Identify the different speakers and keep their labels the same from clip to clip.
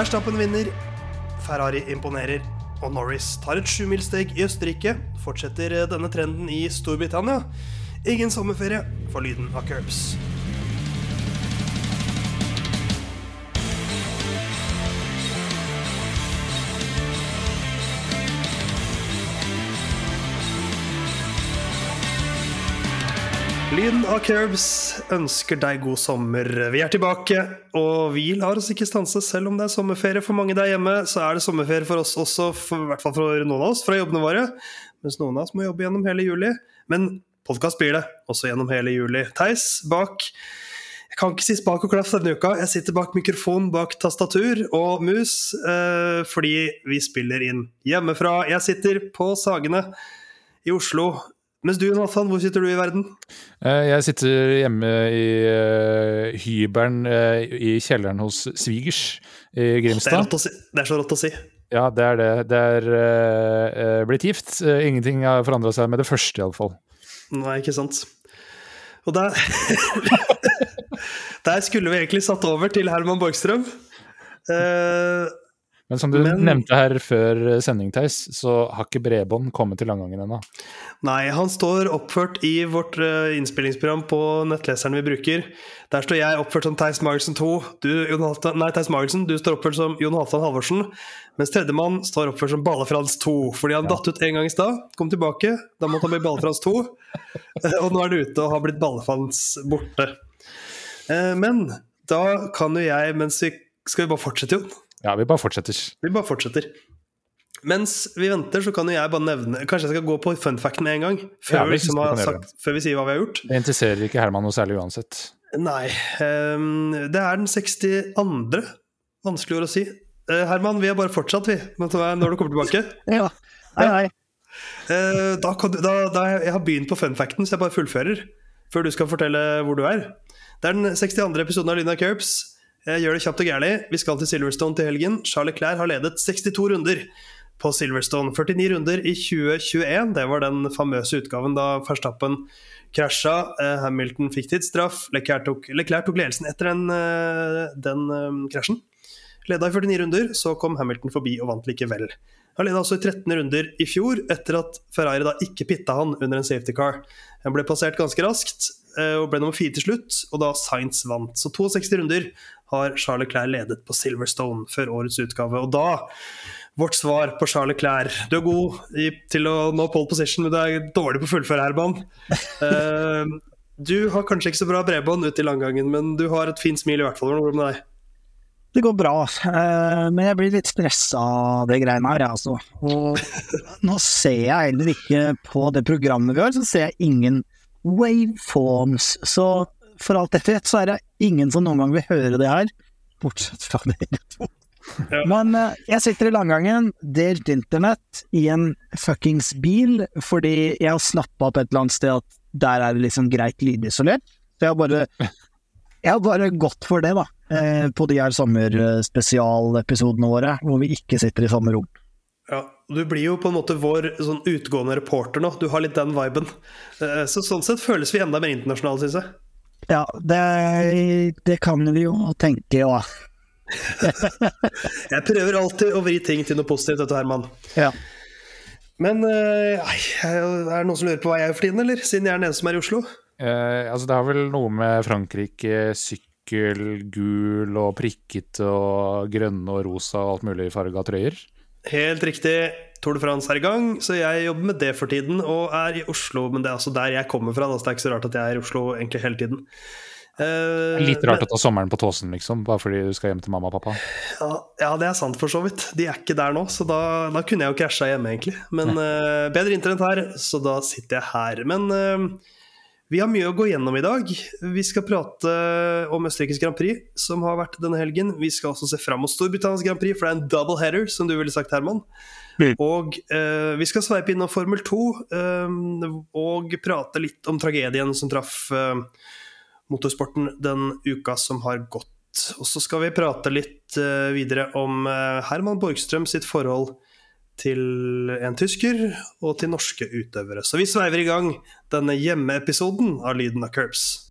Speaker 1: Verstappen vinner, Ferrari imponerer, og Norris tar et sjumilssteg i Østerrike. Fortsetter denne trenden i Storbritannia. Ingen sommerferie for lyden av curbs. Lyden av Curbs ønsker deg god sommer. Vi er tilbake, og vi lar oss ikke stanse. Selv om det er sommerferie for mange der hjemme, så er det sommerferie for oss også, for, i hvert fall for noen av oss, fra jobbene våre. Mens noen av oss må jobbe gjennom hele juli. Men podkast blir det, også gjennom hele juli. Theis bak Jeg kan ikke si spak og klaff denne uka. Jeg sitter bak mikrofon, bak tastatur og mus, eh, fordi vi spiller inn hjemmefra. Jeg sitter på Sagene i Oslo. Mens du, Nathan, hvor sitter du i verden?
Speaker 2: Eh, Jeg sitter hjemme i uh, hybelen uh, i kjelleren hos svigers i
Speaker 1: Det er,
Speaker 2: Grimstad.
Speaker 1: si. det er så rått å si.
Speaker 2: Ja, det er det. Det er eh, blitt gift. Ingenting har forandra seg med det første, iallfall.
Speaker 1: Nei, ikke sant. Og der Der skulle vi egentlig satt over til Herman Borgstrøm. Eh,
Speaker 2: Men som du
Speaker 1: Men-
Speaker 2: nevnte her før sending, Theis, så har ikke bredbånd kommet til Langangen ennå.
Speaker 1: nei, han står oppført i vårt eh, innspillingsprogram på nettleseren vi bruker. Der står jeg oppført som Theis Magelsen 2. Du, Jon Halvdan, nei, Theis Magelsen, du står oppført som Jon Halvdan Halvorsen. Mens tredjemann står oppført som Bale-Frans 2. Fordi han datt ut en gang i stad, kom tilbake. Da måtte han bli Bale-Frans 2. Eh, Og nå er han ute og har blitt Bale-Frans borte. Eh, Men da kan jo jeg, mens vi Skal vi bare fortsette, Jon?
Speaker 2: Ja, vi bare fortsetter.
Speaker 1: Vi bare fortsetter. Mens vi venter, så kan jo jeg bare nevne Kanskje jeg skal gå på funfacten med en gang? Før,
Speaker 2: Ja,
Speaker 1: vi,
Speaker 2: synes
Speaker 1: liksom har sagt, før vi sier hva vi har gjort?
Speaker 2: Det interesserer ikke Herman noe særlig uansett.
Speaker 1: Nei. Um, det er den 62. Vanskelig å si. Uh, Herman, vi har bare fortsatt, vi. Når du kommer tilbake.
Speaker 3: Ja. Hei, hei.
Speaker 1: Uh, da kan du, da, da jeg har begynt på funfacten, så jeg bare fullfører. Før du skal fortelle hvor du er. Det er den 62. episoden av Lina Curbs. Jeg gjør det kjapt og gærlig. Vi skal til Silverstone til helgen. Charles Leclerc har ledet 62 runder på Silverstone. 49 runder i 2021. Det var den famøse utgaven da Verstappen krasja. Eh, Hamilton fikk tidsstraff. Leclerc tok, Leclerc tok ledelsen etter den, eh, den eh, krasjen. Leda i 49 runder, så kom Hamilton forbi og vant likevel. Han leda også i 13 runder i fjor, etter at Ferrari da ikke pitta han under en safety car. Han ble passert ganske raskt og ble nummer fire til slutt, og da Sainz vant. Så 62 runder har Charles Leclerc ledet på Silverstone før årets utgave. Og da Vårt svar på Charles Leclerc. Du er god i, til å nå pole position, men du er dårlig på å fullføre, Herman. Uh, du har kanskje ikke så bra bredbånd ute i langgangen, men du har et fint smil i hvert fall. Hvordan går det med deg?
Speaker 3: Det går bra, eh, men jeg blir litt stressa av det greiene her, jeg, altså. Og nå ser jeg heller ikke på det programmet vi har, så ser jeg ingen waveforms. Så for alt dette vet, så er det ingen som noen gang vil høre det her, bortsett fra dere to.
Speaker 1: Ja.
Speaker 3: Men eh, jeg sitter i langgangen, delt internett, i en fuckings bil, fordi jeg har snappa opp et eller annet sted at der er det liksom greit lydisolert. Så jeg har bare jeg har bare gått for det, da. Eh, på de her sommerspesialepisodene våre, hvor vi ikke sitter i samme rom.
Speaker 1: Ja, Du blir jo på en måte vår sånn utgående reporter nå. Du har litt den viben. Eh, Så sånn sett føles vi enda mer internasjonale, syns jeg.
Speaker 3: Ja, det, det kan vi jo tenke, ja.
Speaker 1: Jeg prøver alltid å vri ting til noe positivt, dette Herman.
Speaker 3: ja.
Speaker 1: Men eh, er det noen som lurer på hva jeg er for tiden, eller? Siden jeg er den eneste som er i Oslo?
Speaker 2: Eh, altså, det har vel noe med Frankrike, sykkel, gul og prikket og grønne og rosa og alt mulig farga trøyer.
Speaker 1: Helt riktig. Tour de France er i gang, så jeg jobber med det for tiden. Og er i Oslo, men det er altså der jeg kommer fra. Da, så det er ikke så rart at jeg er i Oslo egentlig hele tiden. Uh,
Speaker 2: Litt rart å ta sommeren på tåsen, liksom, bare fordi du skal hjem til mamma og pappa.
Speaker 1: Ja, ja, det er sant for så vidt. De er ikke der nå, så da, da kunne jeg jo krasja hjemme, egentlig. Men uh, bedre internett her, så da sitter jeg her. Men eh, vi har mye å gå gjennom i dag. Vi skal prate om Østerrikes Grand Prix, som har vært denne helgen. Vi skal også se fram mot Storbritannias Grand Prix, for det er en double header, som du ville sagt, Herman.
Speaker 3: Mm.
Speaker 1: Og eh, vi skal sveipe innom Formel 2 eh, og prate litt om tragedien som traff eh, motorsporten den uka som har gått. Og så skal vi prate litt eh, videre om eh, Herman Borgstrøm sitt forhold til en tysker og til norske utøvere. Så vi sveiver i gang denne hjemmeepisoden av Lyden av Curbs.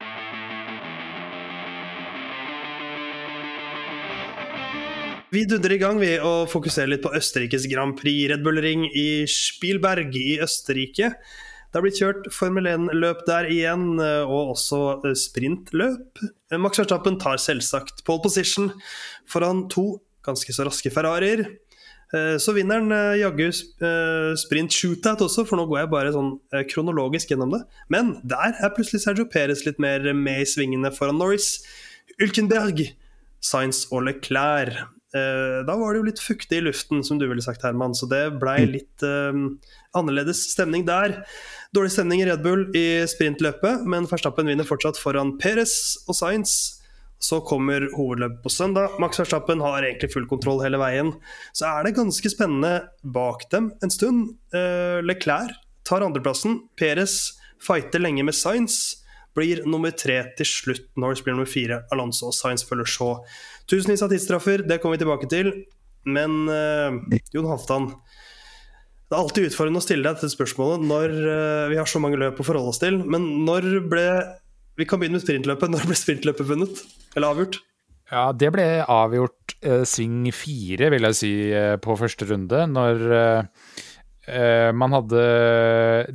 Speaker 1: Vi dundrer i gang ved å fokusere litt på Østerrikes Grand Prix Red Bull Ring i Spielberg i Østerrike. Det har blitt kjørt Formel 1-løp der igjen, eh, og også eh, sprintløp. Max Verstappen tar selvsagt pole position foran to ganske så raske Ferrarier. Så vinner han jaggu sprint shootout også, for nå går jeg bare sånn kronologisk gjennom det. Men der er plutselig Sergio Perez litt mer med i svingene foran Norris. Ulkenberg, Science og Leclerc. Eh, da var det jo litt fuktig i luften, som du ville sagt, Herman, så det blei mm. litt um, annerledes stemning der. Dårlig stemning i Red Bull i sprintløpet, men Verstappen vinner fortsatt foran Perez og Science. Så kommer hovedløpet på søndag. Max Verstappen har egentlig full kontroll hele veien. Så er det ganske spennende bak dem en stund. Uh, Leclerc tar andreplassen. Perez fighter lenge med Science blir nummer tre til slutt. Norris blir nummer fire. Alonso og Science følger så. Tusenvis av tidsstraffer, det kommer vi tilbake til. Men uh, Jon Halvdan, det er alltid utfordrende å stille deg dette spørsmålet når uh, vi har så mange løp å forholde oss til. Men når ble Vi kan begynne med sprintløpet. Når ble sprintløpet vunnet? Eller avgjort?
Speaker 2: Ja, det ble avgjort eh, sving fire, vil jeg si, på første runde. Når eh, man hadde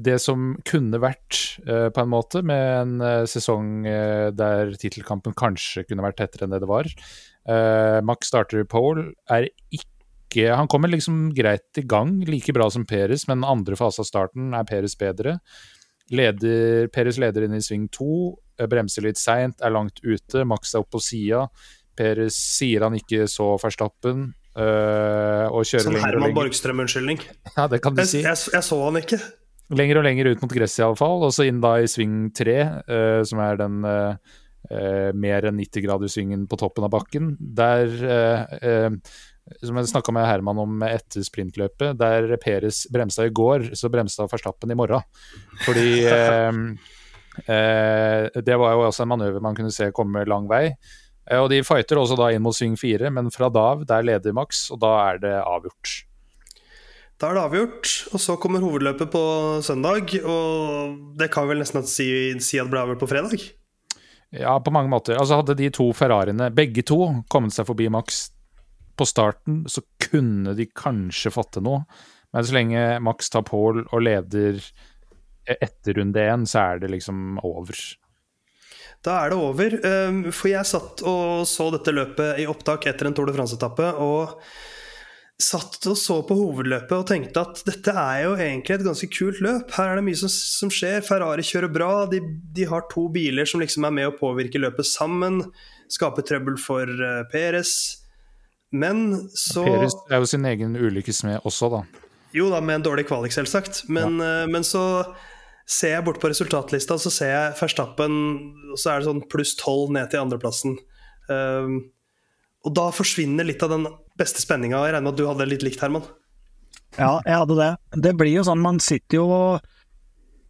Speaker 2: det som kunne vært, uh, på en måte, med en uh, sesong der tittelkampen kanskje kunne vært tettere enn det det var. Max starter pole, er ikke Han kommer liksom greit i gang, like bra som Peres, men andre fase av starten er Peres bedre. Leder, Peres leder inn i sving to, bremser litt seint, er langt ute. Max er oppe på sida. Peres sier han ikke så Verstappen, Uh, og kjører
Speaker 1: Som Herman Borgstrøm-unnskyldning?
Speaker 2: Ja, det kan du si.
Speaker 1: Jeg, jeg, så han ikke.
Speaker 2: Lenger og lenger ut mot gresset, iallfall. Og så inn da i sving tre, uh, som er den uh, mer enn 90-graderssvingen på toppen av bakken. Der, som jeg snakka med Herman om etter sprintløpet, der Peres bremsa i går, så bremsa Verstappen i morgen. Fordi det var jo også en manøver man kunne se komme lang vei. Eh, og de fighter også da inn mot sving 4, men fra Dav, der leder Max, og da er det avgjort.
Speaker 1: Da er det avgjort, og så kommer hovedløpet på søndag. Og det kan vel nesten si, si at det ble avgjort på fredag?
Speaker 2: Ja, på mange måter. Altså Hadde de to Ferrariene, begge to, kommet seg forbi Max på starten, så kunne de kanskje fått til noe. Men så lenge Max tar Paul og leder etter runde én, så er det liksom over.
Speaker 1: Da er det over. Ehm, for jeg satt og så dette løpet i opptak etter en Tour de France-etappe. Og satt og så på hovedløpet og tenkte at dette er jo egentlig et ganske kult løp. Her er det mye som, som skjer. Ferrari kjører bra. De, de, har to biler som liksom er med å påvirke løpet sammen. Skaper trøbbel for uh, Perez. Men så
Speaker 2: Perez er jo sin egen ulykkesmed også, da.
Speaker 1: Jo da, med en dårlig kvalik, selvsagt. Men, ja. uh, men så Ser jeg bort på resultatlista, så ser jeg Verstappen, så er det sånn pluss tolv ned til andreplassen. Um, og da forsvinner litt av den beste spenninga. Jeg regner med at du hadde litt likt, Herman?
Speaker 3: Ja, jeg hadde det. Det blir jo sånn, man sitter jo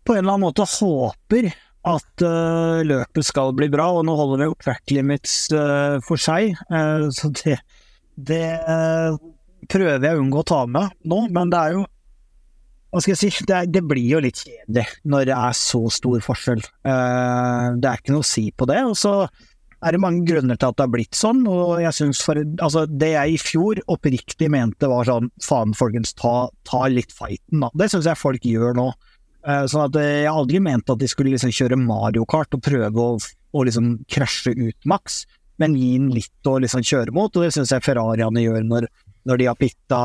Speaker 3: på en eller annen måte og håper at uh, løpet skal bli bra, og nå holder det jo track limits uh, for seg, uh, så det, det prøver jeg å unngå å ta med nå, men det er jo hva skal jeg si, det, det, blir jo litt kjedelig når det er så stor forskjell. Uh, det er ikke noe å si på det. Og så er det mange grunner til at det har blitt sånn, og jeg syns for Altså, det jeg i fjor oppriktig mente var sånn faen, folkens, ta, ta litt fighten, da. Det syns jeg folk gjør nå. Uh, sånn at jeg har aldri ment at de skulle liksom kjøre Mario Kart og prøve å, å liksom krasje ut maks, men gi den litt å liksom kjøre mot, og det syns jeg Ferrariene gjør når når de har pitta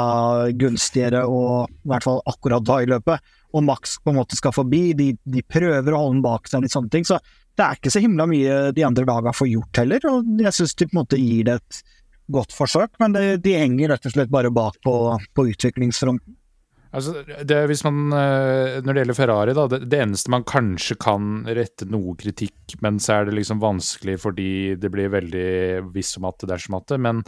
Speaker 3: gunstigere og i hvert fall akkurat da i løpet, og Max på en måte skal forbi. De, de prøver å holde den bak seg, litt sånne ting. Så det er ikke så himla mye de andre lagene får gjort heller, og jeg syns de på en måte gir det et godt forsøk, men det, de henger rett og slett bare bak på, på utviklingsfronten.
Speaker 2: Altså, det, man, eh, når det gjelder Ferrari, da, det, det, eneste man kanskje kan rette noe kritikk, men så er det liksom vanskelig fordi det blir veldig hvis om at det er som at det. Men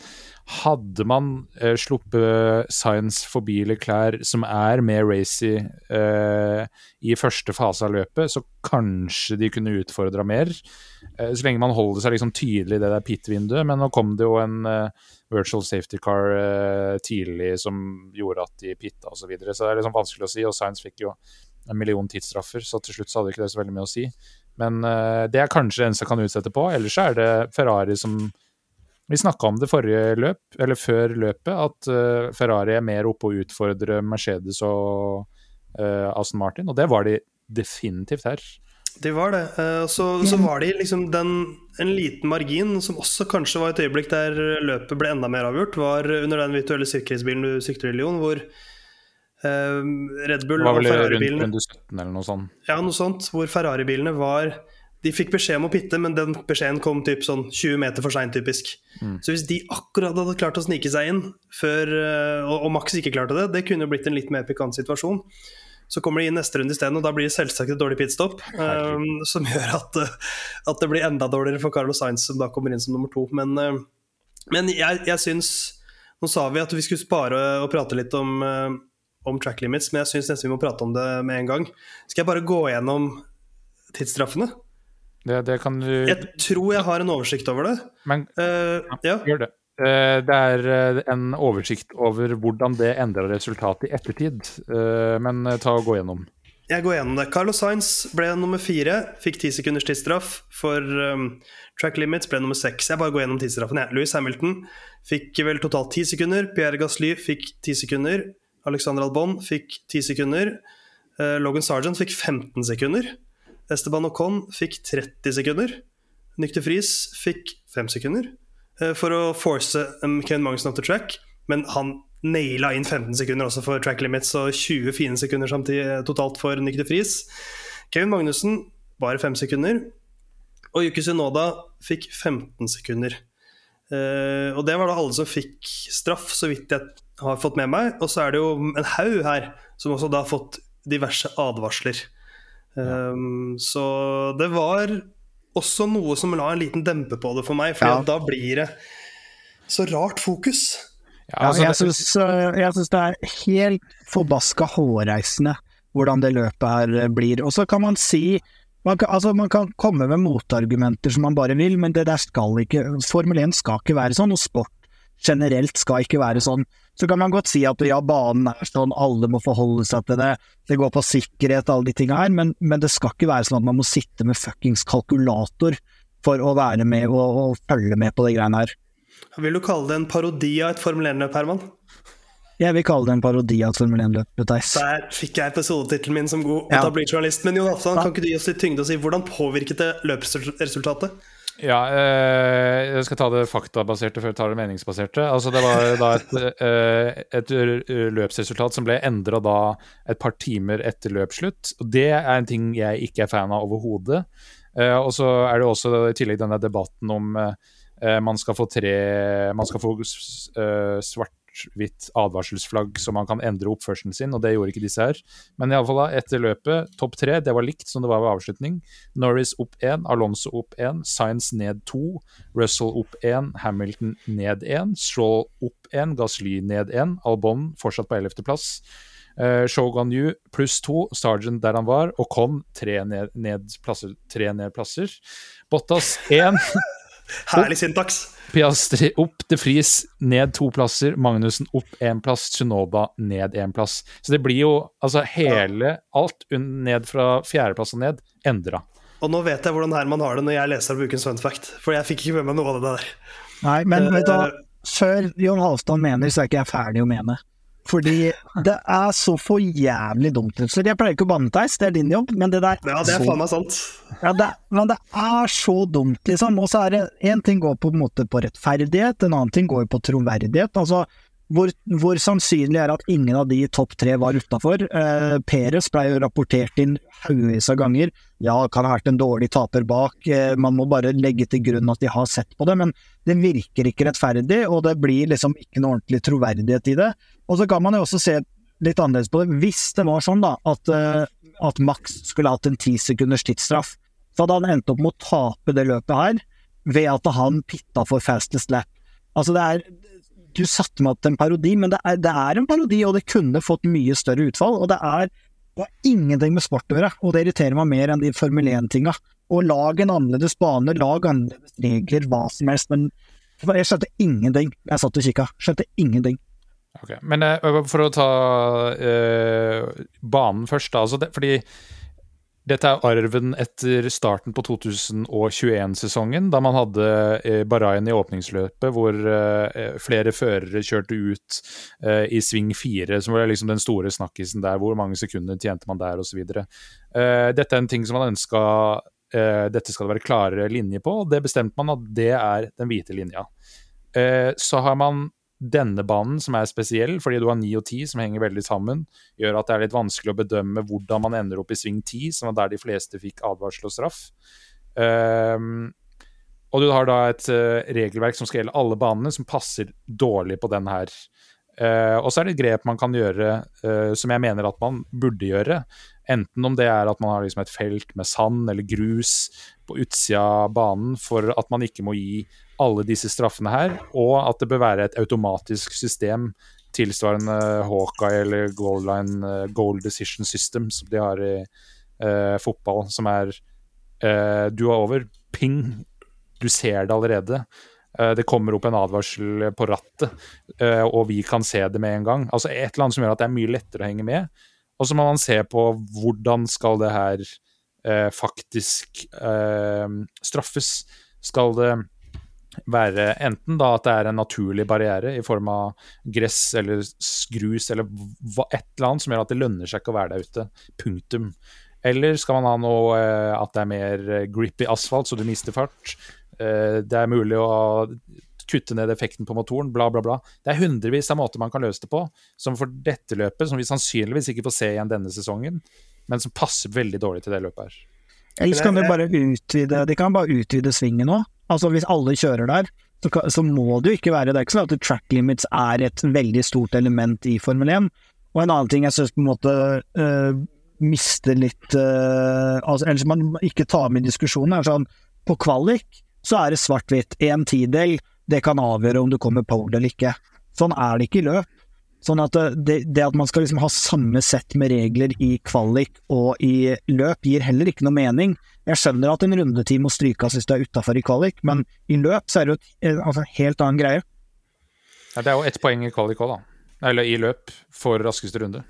Speaker 2: hadde man eh, sluppet Science forbi Leclerc, som er mer racy eh, i første fase av løpet, så kanskje de kunne utfordra mer. Eh, så lenge man holder seg liksom tydelig i det der pit-vinduet. Men nå kom det jo en eh, virtual safety car eh, tidlig som gjorde at de pitta osv. Så, videre. så det er liksom vanskelig å si. Og Science fikk jo en million tidsstraffer, så til slutt så hadde ikke det så veldig mye å si. Men eh, det er kanskje det eneste jeg kan utsette på. Ellers er det Ferrari som Vi snakka om det forrige løp, eller før løpet, at eh, Ferrari er mer oppe og utfordrer Mercedes og uh, Aston Martin, og det var de definitivt her.
Speaker 1: De var det. Uh, så, så, var de liksom den, en liten margin, som også kanskje var et øyeblikk der løpet ble enda mer avgjort, var under den virtuelle sikkerhetsbilen du sikter i, Lyon, hvor Red Bull og Ferrari-bilene
Speaker 2: Rundt 17 noe sånt.
Speaker 1: Ja, noe sånt. Hvor Ferrari-bilene var de fikk beskjed om å pitte, men den beskjeden kom typ sånn 20 meter for seint, typisk. Mm. Så hvis de akkurat hadde klart å snike seg inn, før, eh, og, og Max ikke klarte det, det kunne blitt en litt mer pikant situasjon. Så kommer de inn neste runde isteden, og da blir det selvsagt et dårlig pitstop. Um, som gjør at, at, det blir enda dårligere for Carlos Sainz, som da kommer inn som nummer to. Men, uh, men jeg, jeg syns Nå sa vi at vi skulle spare og prate litt om, uh, om track limits, men jeg syns nesten vi må prate om det med en gang. Skal jeg bare gå gjennom tidsstraffene?
Speaker 2: Det, det kan du
Speaker 1: Jeg tror jeg har en oversikt over det.
Speaker 2: Men
Speaker 1: uh, ja.
Speaker 2: gjør det. Uh, det er uh, en oversikt over hvordan det endrer resultatet i ettertid. men ta og gå gjennom.
Speaker 1: Jeg går gjennom det. Carlos Sainz ble nummer fire, fikk ti sekunders tidsstraff. For um, track limits ble nummer seks. Jeg bare går gjennom tidsstraffen. Ja. Louis Hamilton fikk vel totalt ti sekunder. Pierre Gasly fikk ti sekunder. Alexander Albon fikk ti sekunder. Logan Sargent fikk 15 sekunder. Esteban Ocon fikk 30 sekunder. Nykter Friis fikk 5 sekunder eh, for å force um, Kevin Magnussen off the track. Men han naila inn 15 sekunder også for track limits og 20 fine sekunder samtidig eh, totalt for Nykter Friis. Kevin Magnussen bare 5 sekunder. Og Yuki Sunoda fikk 15 sekunder. Uh, og det var da alle som fikk straff, så vidt jeg har fått med meg. Og så er det jo en haug her som også da har fått diverse advarsler. Um, så det var også noe som la en liten dempe på det for meg, for ja. da blir det så rart fokus.
Speaker 3: Ja, altså, jeg syns det er helt forbaska hårreisende hvordan det løpet her blir. Og så kan man si man kan, altså man kan komme med motargumenter som man bare vil, men det der skal ikke Formel 1 skal ikke være sånn, og sport generelt skal ikke være sånn. Så kan man godt si at ja, banen er sånn, alle må forholde seg til det, det går på sikkerhet, alle de tinga her, men, men, det skal ikke være sånn at man må sitte med fuckings kalkulator for å være med og, og følge med på de greiene her.
Speaker 1: Vil du kalle det en parodi av et Formel 1-løp, Herman?
Speaker 3: Jeg vil kalle det en parodi av et Formel 1-løp, Theis.
Speaker 1: Der fikk jeg episodetittelen min som god ja. journalist. Men Jon Aftan, kan ikke du gi oss litt tyngde og si hvordan påvirket det løpsresultatet?
Speaker 2: Ja, eh, jeg skal ta det faktabaserte før jeg tar det meningsbaserte. Altså, det var da et, eh, et løpsresultat som ble endra da et par timer etter løpsslutt. Det er en ting jeg ikke er fan av overhodet. Eh, og så er det også i tillegg denne debatten om man skal få tre Man skal få svart svart-hvitt advarselsflagg så man kan endre oppførselen sin, og det gjorde ikke disse her. Men iallfall etter løpet, topp tre, det var likt som det var ved avslutning. Norris opp én, Alonso opp én, Science ned to, Russell opp én, Hamilton ned én, Stroll opp én, Gasly ned én, Albon fortsatt på ellevteplass. Uh, Shogun Yu pluss to, Sergeant der han var, og Con tre ned, ned plasser. Tre ned plasser. Bottas én.
Speaker 1: Herlig syntaks.
Speaker 2: Piastri opp til Friis, ned to plasser. Magnussen opp én plass. Tsunoda ned én plass. Så det blir jo altså hele Alt ned fra fjerdeplass og ned endra.
Speaker 1: Og nå vet jeg hvordan Herman har det når jeg leser av Ukens fun fact, for jeg fikk ikke med meg noe av det der.
Speaker 3: Nei, men vet du hva, eh, før Jon Halvdan mener, så er ikke jeg ferdig å mene. Fordi det er så for jævlig dumt. Så jeg pleier ikke å banne, Theis, det er din jobb, men det der
Speaker 1: Ja, det er faen meg sant.
Speaker 3: Ja, det, men det er så dumt, liksom. Og så er det én ting går på måte på rettferdighet, en annen ting går på troverdighet. Altså, hvor, hvor, sannsynlig er at ingen av de topp tre var utafor? Eh, Peres ble jo rapportert inn haugevis av ganger. Ja, kan ha vært en dårlig taper bak, eh, man må bare legge til grunn at de har sett på det, men det virker ikke rettferdig, og det blir liksom ikke noe ordentlig troverdighet i det. Og så kan man jo også se litt annerledes på det. Hvis det var sånn da, at, eh, at Max skulle hatt en ti sekunders tidsstraff, så hadde han endt opp med å tape det løpet her ved at han pitta for fastest lap. Altså det er du satte meg til en parodi, men det er, det er, en parodi, og det kunne fått mye større utfall. Og det er, det ingenting med sport å gjøre, og det irriterer meg mer enn de Formel 1-tinga. Og lag en annerledes bane, lag annerledes regler, hva som helst, men jeg skjønte ingenting. Jeg satt og kikka, skjønte ingenting.
Speaker 2: Ok, Men uh, for å ta uh, banen først, da. Altså det, fordi Dette er arven etter starten på 2021-sesongen, da man hadde Barain Bahrain i åpningsløpet, hvor eh, flere førere kjørte ut eh, i sving fire, som var liksom den store snakkisen der. Hvor mange sekunder tjente man der, osv. Dette er en ting som man ønska Dette skal det være klarere linje på, og det bestemte man at det er den hvite linja. Så har man denne banen, som er spesiell, fordi du har 9 og 10 som henger veldig sammen, gjør at det er litt vanskelig å bedømme hvordan man ender opp i sving 10, som var der de fleste fikk advarsel og straff. Um, og du har da et uh, regelverk som skal gjelde alle banene, som passer dårlig på den her. Uh, og så er det et grep man kan gjøre uh, som jeg mener at man burde gjøre. Enten om det er at man har liksom et felt med sand eller grus på utsida av banen for at man ikke må gi alle disse straffene her, og at det bør være et automatisk system tilsvarende Hawkeye eller Goal, Line, uh, Goal Decision System som de har i uh, fotball, som er uh, Du er over, ping, du ser det allerede. det kommer opp en advarsel på rattet, og vi kan se det med en gang. Altså Et eller annet som gjør at det er mye lettere å henge med. Og så må man se på hvordan skal det her faktisk straffes. Skal det være enten da at det er en naturlig barriere i form av gress eller grus eller et eller annet som gjør at det lønner seg ikke å være der ute. Punktum. Eller skal man ha noe eh, at det er mer grippy asfalt, så du mister fart? Eh, det er mulig å kutte ned effekten på motoren, bla, bla, bla. Det er hundrevis av måter man kan løse det på, som for dette løpet, som vi sannsynligvis ikke får se igjen denne sesongen, men som passer veldig dårlig til det løpet her.
Speaker 3: Eller så kan de bare utvide De kan bare utvide svingen nå. Altså hvis alle kjører der, så, så, må det jo ikke være Det er ikke sånn at track limits er et veldig stort element i Formel 1. Og en annen ting jeg syns på en måte uh, mister litt uh, altså, Eller som man ikke tar med i diskusjonen, er sånn På kvalik så er det svart-hvitt. Én tidel, det kan avgjøre om du kommer pole eller ikke. Sånn er det ikke i løp. Sånn at eh, det, det, at man skal liksom ha samme sett med regler i kvalik og i løp, gir heller ikke noe mening. Jeg skjønner at en rundetid må strykes hvis du er utafor i kvalik, men i løp så er det jo en altså, helt annen greie.
Speaker 2: Ja, det er jo ett poeng i kvalik òg, da. Eller i løp for raskeste runde.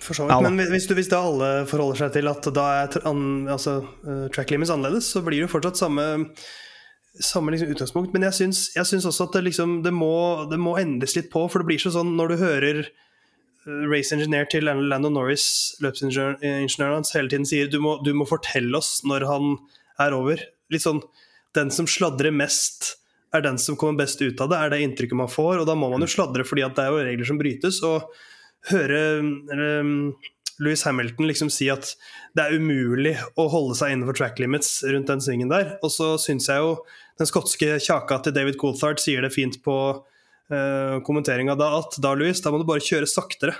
Speaker 1: For så vidt. Ja, men hvis, du, hvis da alle forholder seg til at da er altså, uh, track limits annerledes, så blir det jo fortsatt samme samme liksom utgangspunkt, men jeg syns, jeg syns også at det, liksom, det, må, det, må, endes litt på. For det blir så sånn når du hører uh, race engineer til Lando Norris, løpsingeniøren hans, hele tiden sier du må, du må fortelle oss når han er over. Litt sånn Den som sladrer mest, er den som kommer best ut av det, er det inntrykket man får. Og da må man jo sladre fordi at det er jo regler som brytes. Og høre um, Louis Hamilton liksom si at det er umulig å holde seg innenfor track limits rundt den svingen der. Og så syns jeg jo den skotske kjaka til David Coulthard sier det fint på uh, kommenteringa da at da, Louis, da må du bare kjøre saktere.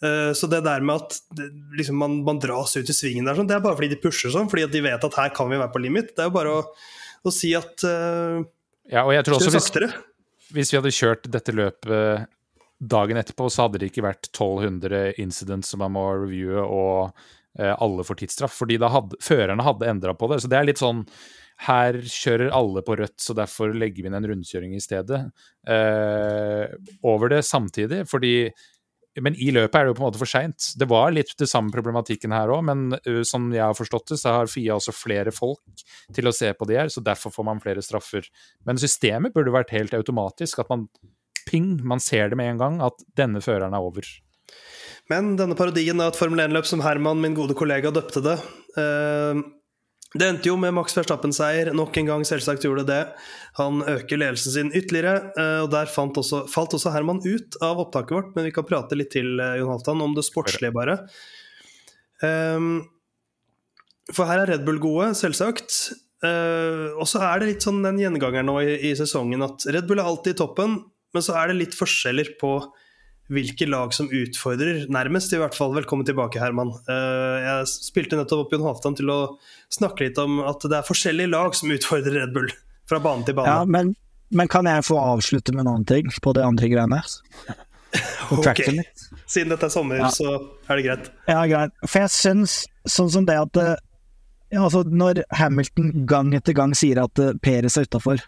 Speaker 1: Uh, så det der med at det, liksom man, man, dras ut i svingen der, sånn, det er bare fordi de pusher sånn, fordi de vet at her kan vi være på limit. Det er jo bare å, å si at uh,
Speaker 2: Ja, og jeg tror også hvis, hvis vi hadde kjørt dette løpet dagen etterpå så hadde det ikke vært 1200 incidents som man må reviewe, og eh, alle får tidsstraff. Fordi hadde, førerne hadde endra på det. Så det er litt sånn her kjører alle på rødt, så derfor legger vi inn en rundkjøring i stedet. Eh, over det samtidig, fordi men i løpet er det jo på en måte for seint. Det var litt det samme problematikken her òg, men uh, som jeg har forstått det, så har Fia også flere folk til å se på det her, så derfor får man flere straffer. Men systemet burde vært helt automatisk, at man ping, man ser det med en gang, at denne føreren er over.
Speaker 1: Men denne parodien av et Formel 1-løp som Herman, min gode kollega, døpte det uh, Det endte jo med Max Verstappen-seier. Nok en gang selvsagt gjorde det. Han øker ledelsen sin ytterligere, uh, og der også, falt også, Herman ut av opptaket vårt. Men vi kan prate litt til, uh, Jon Halvdan, om det sportslige, bare. For her er Red Bull gode, selvsagt. Og så er det litt sånn den gjengangeren nå i, sesongen at Red Bull er alltid i toppen, men så er det litt forskjeller på hvilke lag som utfordrer, nærmest i hvert fall. Velkommen tilbake, Herman. Eh, jeg spilte nettopp opp Jon Halvdan til å snakke litt om at det er forskjellige lag som utfordrer Red Bull, fra bane til bane.
Speaker 3: Ja, men, men kan jeg få avslutte med en annen ting på det andre greiene?
Speaker 1: ok, siden dette er sommer, ja. så er det greit.
Speaker 3: Ja, greit. For jeg syns sånn som det at ja, altså Når Hamilton gang etter gang sier at uh, Peres er utafor,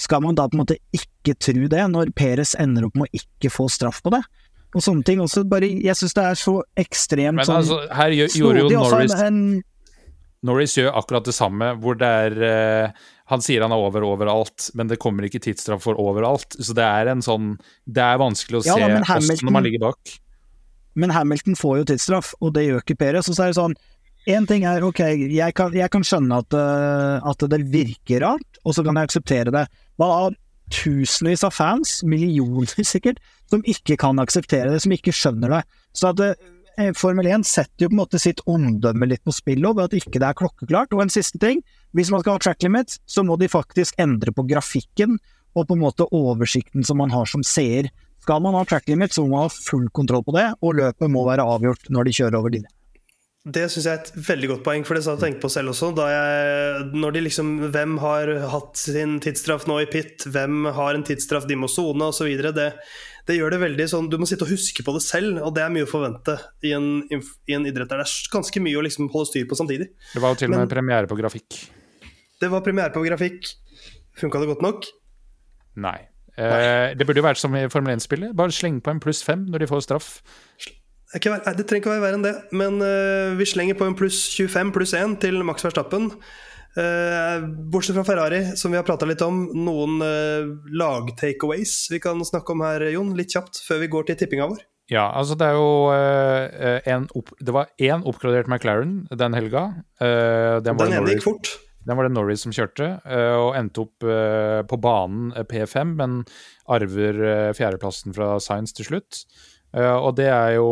Speaker 3: skal man da på en måte ikke tro det, når Peres ender opp med å ikke få straff på det? Og sånne ting også. Bare, jeg syns det er så ekstremt
Speaker 2: Men sånn, altså, her gjør, gjorde jo Norris
Speaker 3: en,
Speaker 2: Norris gjør akkurat det samme, hvor det er eh, Han sier han er over overalt, men det kommer ikke tidsstraff for overalt. Så det er en sånn Det er vanskelig å
Speaker 3: Ja,
Speaker 2: se
Speaker 3: da, Hamilton-
Speaker 2: når man ligger bak.
Speaker 3: Men Hamilton får jo tidsstraff, og det gjør ikke Perez. Og så er det sånn Én ting er ok, jeg kan, jeg kan skjønne at, eh, at det virker rart, og så kan jeg akseptere det. Hva av tusenvis av fans, millioner sikkert, som ikke kan akseptere det, som ikke skjønner det. Så at eh, Formel 1 setter jo på en måte sitt omdømme litt på spill ved at ikke det er klokkeklart. Og en siste ting, hvis man skal ha track limit, så må de faktisk endre på grafikken og på en måte oversikten som man har som seer. Skal man ha track limit, så må man ha full kontroll på det, og løpet må være avgjort når de kjører over linja.
Speaker 1: Det syns jeg er et veldig godt poeng, for det sa jeg tenkte på selv også. Da jeg, når de liksom, hvem har hatt sin tidsstraff nå i pit, hvem har en tidsstraff de må sone osv. Det, det gjør det veldig sånn Du må sitte og huske på det selv, og det er mye å forvente i en, i en idrett der det er ganske mye å liksom holde styr på samtidig.
Speaker 2: Det var jo til og med
Speaker 1: Men-
Speaker 2: premiere på grafikk.
Speaker 1: Det var premiere på grafikk. Funka det godt nok?
Speaker 2: Nei. Eh, det burde jo vært som i Formel 1-spillet. Bare sleng på en pluss fem når de får straff.
Speaker 1: Det, er trenger ikke å være verre enn det, men eh, vi slenger på en pluss 25 pluss 1 til Max Verstappen. Eh, bortsett fra Ferrari, som vi har prata litt om, noen uh, lag-takeaways vi kan snakke om her, Jon, litt kjapt, før vi går til tippinga vår.
Speaker 2: Ja, altså det er jo en opp, Det var én oppgradert McLaren den helga. Den, var
Speaker 1: Den ene gikk fort.
Speaker 2: den var det Norris som kjørte, og endte opp på banen eh, P5, men arver fjerdeplassen fra Science til slutt. Eh, og det er jo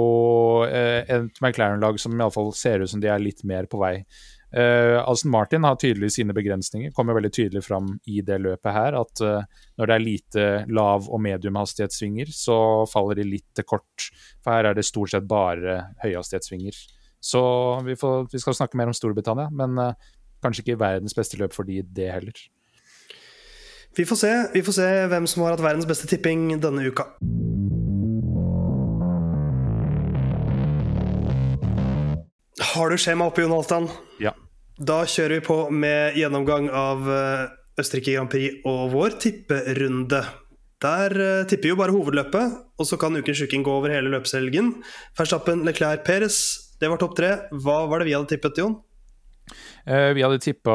Speaker 2: uh, et McLaren-lag som iallfall ser ut som de er litt mer på vei. Uh, Aston Martin har tydelig sine begrensninger, kommer veldig tydelig fram i det løpet her. At når det er lite lav- og mediumhastighetssvinger, så faller de litt til kort. For her er det stort sett bare høyhastighetssvinger. Så vi, får, vi skal snakke mer om Storbritannia, men kanskje ikke verdens beste løp for de det heller.
Speaker 1: Vi får se Vi får se hvem som har hatt verdens beste tipping denne uka. Har du skjema oppe, Jon Halvdan?
Speaker 2: Ja.
Speaker 1: Da kjører vi på med gjennomgang av eh, Østerrike Grand Prix og vår tipperunde. Der eh, tipper jo bare hovedløpet, og så kan ukens sjuking gå over hele løpshelgen. Verstappen, Leclerc, Perez. Det var topp tre. Hva var det vi hadde tippet, Jon?
Speaker 2: Eh, vi hadde tippa,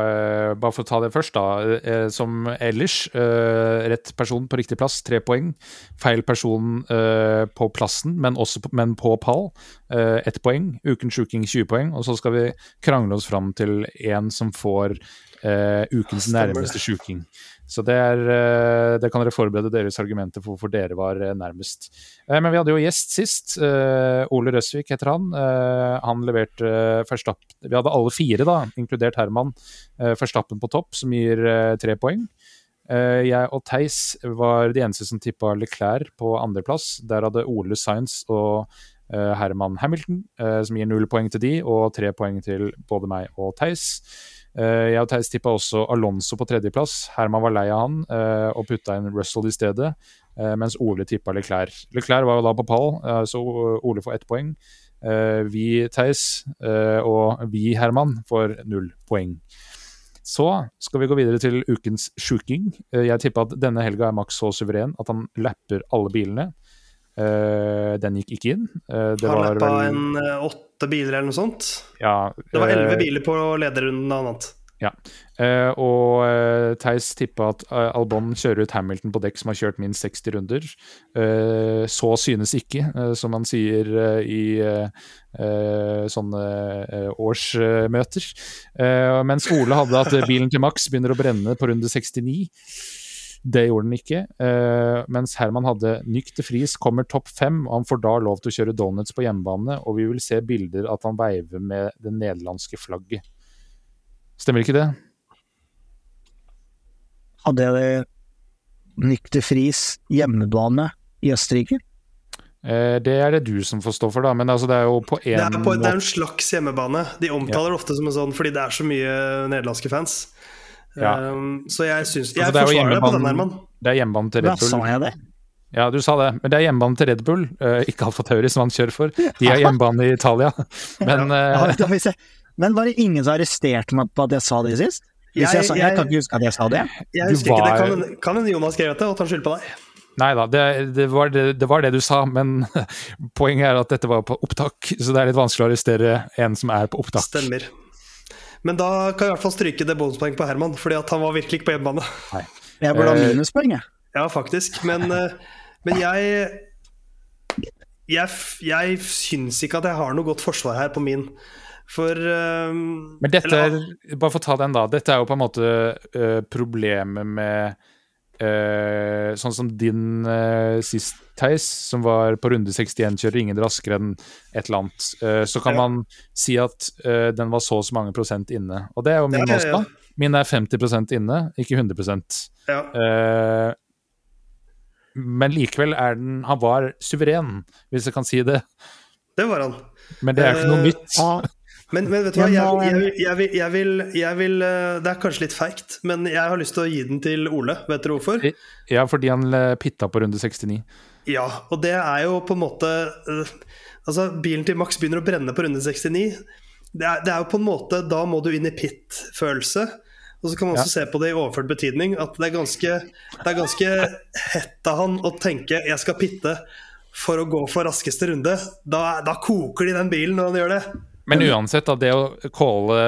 Speaker 2: eh, bare for å ta det først, da, eh, som ellers. rett person på riktig plass, tre poeng. Feil person på plassen, men, også men på pall, ett poeng. Ukens sjuking 20 poeng. Og så skal vi krangle oss fram til en som får ukens nærmeste sjuking. Så det, er, eh, det kan dere forberede deres argumenter for hvorfor dere var eh, nærmest. Eh, Men vi hadde jo gjest sist. Ole Røsvik heter han. Han leverte førstapp... Vi hadde alle fire, da, inkludert Herman. førstappen på topp, som gir tre poeng. Jeg og Theis var de eneste som tippa Leclerc på andreplass. Der hadde Ole Sainz og Herman Hamilton, som gir null poeng til de, og tre poeng til både meg og Theis. Eh, Jeg og Theis tippa også Alonso på tredjeplass. Herman var lei av han eh, og putta inn Russell i stedet, eh, mens Ole tippa Leclerc. Leclerc var jo da på pall, så Ole får ett poeng. Vi, Theis, og vi, Herman, får null poeng. Så skal vi gå videre til ukens sjuking. Jeg tippa at denne helga er Max så suveren at han lapper alle bilene. Eh, Den gikk ikke inn. Eh, Det
Speaker 1: Har
Speaker 2: var vel
Speaker 1: en eh, åtte biler eller noe sånt.
Speaker 2: ja,
Speaker 1: Det var elleve biler på lederrunden og annet.
Speaker 2: Eh, og uh, Theis tippa at Albon kjører ut Hamilton på dekk som har kjørt minst 60 runder. Så synes ikke, som man sier i sånne årsmøter. Mens Ole hadde at bilen til Max begynner å brenne på runde 69. Det gjorde den ikke. Eh, mens Herman hadde Nyk til fris kommer topp fem, og han får da lov til å kjøre donuts på hjemmebane, og vi vil se bilder at han veiver med det nederlandske flagget. Stemmer ikke det?
Speaker 3: Hadde jeg Nykte fris hjemmebane i Østerrike?
Speaker 2: Eh, det er det du som får stå for, da. Men altså, det er jo på
Speaker 1: Det
Speaker 2: én
Speaker 1: er, på, det er en slags hjemmebane. De omtaler det ofte som en sånn fordi det er så mye nederlandske fans.
Speaker 2: Ja.
Speaker 1: Um, så jeg syns Jeg
Speaker 2: Altså, det er jo
Speaker 1: forsvarer deg på den, Herman.
Speaker 2: Det er hjemmebane til Red
Speaker 3: sa
Speaker 2: Bull.
Speaker 3: jeg det.
Speaker 2: Ja, du sa det. Men det er hjemmebane til Red Bull, uh, ikke Alfa Tauri, som han kjører for. De har hjemmebane i Italia. Men
Speaker 3: Ja,
Speaker 2: eh,
Speaker 3: jeg. Men var det ingen som arresterte meg på at jeg sa det sist? Hvis jeg,
Speaker 1: Jeg-
Speaker 3: jeg
Speaker 1: jeg-
Speaker 3: kan ikke huske at jeg sa det.
Speaker 1: Jeg
Speaker 2: husker
Speaker 1: husker ikke det. Kan hende- Kan hende Jonas skrev det, og ta skyld på deg.
Speaker 2: nei da, det, det, var det, det var det du sa. Men poenget er at dette var på opptak, så det er litt vanskelig å arrestere en som er på opptak.
Speaker 1: Stemmer. Men da kan jeg i hvert fall stryke det bonuspoeng på Herman, fordi at han var virkelig ikke på hjemmebane.
Speaker 3: Jeg burde ha
Speaker 2: Eh,
Speaker 3: minuspoeng, jeg.
Speaker 1: Ja, faktisk. Men, eh, men jeg Jeg, jeg syns ikke at jeg har noe godt forsvar her på min. For eh,
Speaker 2: Men dette
Speaker 1: eller-
Speaker 2: er, bare for å ta den da, dette er jo på en måte uh, problemet med eh, Sånn som din eh, sist, Theis, som var på runde 61, kjører ingen raskere enn et eller annet. Eh, så kan
Speaker 1: Ja.
Speaker 2: man si at eh, den var så og så mange prosent inne. Og det er jo min
Speaker 1: Ja, ja,
Speaker 2: også,
Speaker 1: ja.
Speaker 2: da. Min er 50% inne, ikke 100
Speaker 1: ja.
Speaker 2: Eh, Men likevel er den Han var suveren, hvis jeg kan si det.
Speaker 1: Det var han.
Speaker 2: Men det er jo ikke noe nytt.
Speaker 3: Ja,
Speaker 1: Men, men vet du hva, jeg, jeg, jeg, vil, jeg, vil, jeg vil eh, Det er kanskje litt feigt, men jeg har lyst til å gi den til Ole. Vet dere hvorfor?
Speaker 2: Ja, fordi han eh, pitta på runde 69.
Speaker 1: Ja, og det er jo på en måte eh, Altså, bilen til Max begynner å brenne på runde 69. Det er, det er jo på en måte Da må du inn i pit-følelse. Og så kan man også se på det i overført betydning at det er ganske, det er ganske hett av han å tenke 'jeg skal pitte for å gå for raskeste runde'. Da, da koker det i den bilen når han gjør det.
Speaker 2: Men uansett, da, det å calle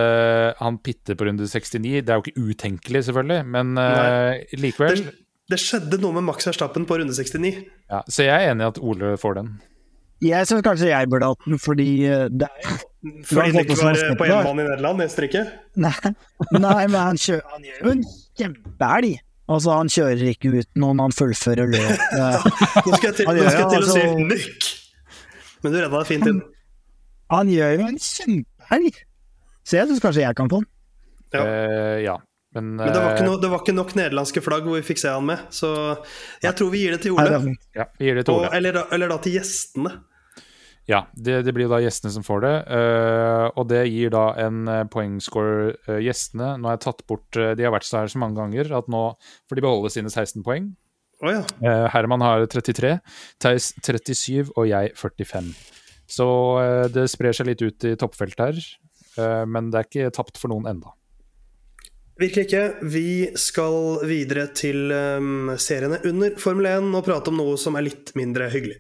Speaker 2: han Pitte på runde 69, det er jo ikke utenkelig, selvfølgelig, men uh, likevel.
Speaker 1: Det, det skjedde noe med Max Verstappen på runde 69.
Speaker 2: Ja, så jeg er enig i at Ole får den.
Speaker 3: jeg syns kanskje jeg burde hatt den, fordi eh, det er jo
Speaker 1: Fordi det ikke var på hjemmebane i Nederland, ikke?
Speaker 3: Nei, nei men han, kjører, han gjør jo en kjempeelg. Altså, han kjører ikke ut noen, han fullfører løpet.
Speaker 1: Nå skal jeg til, nå skal jeg til å
Speaker 3: altså-
Speaker 1: si nykk! Men du redda det fint inn.
Speaker 3: Han gjør jo en kjempehelg! Så jeg syns kanskje jeg kan få den.
Speaker 1: Ja.
Speaker 2: Uh, ja. Men,
Speaker 1: Men det var, ikke
Speaker 2: eh,
Speaker 1: no, det var ikke nok nederlandske flagg hvor vi fikk se han med, så jeg tror vi gir det til Ole.
Speaker 2: ja, vi gir det til
Speaker 1: Og, eller, da, eller da til gjestene.
Speaker 2: Ja, det, det blir jo da gjestene som får det. Uh, og det gir da en uh, poengscore gjestene. Nå har jeg tatt bort De har vært så her så mange ganger at nå får de beholde sine 16 poeng.
Speaker 1: Oh, ja.
Speaker 2: Eh, Herman har 33, Theis 37 og jeg 45. Så eh, det sprer seg litt ut i toppfeltet her, eh, men det er ikke tapt for noen enda.
Speaker 1: Virkelig ikke. Vi skal videre til um, seriene under Formel 1 og prate om noe som er litt mindre hyggelig.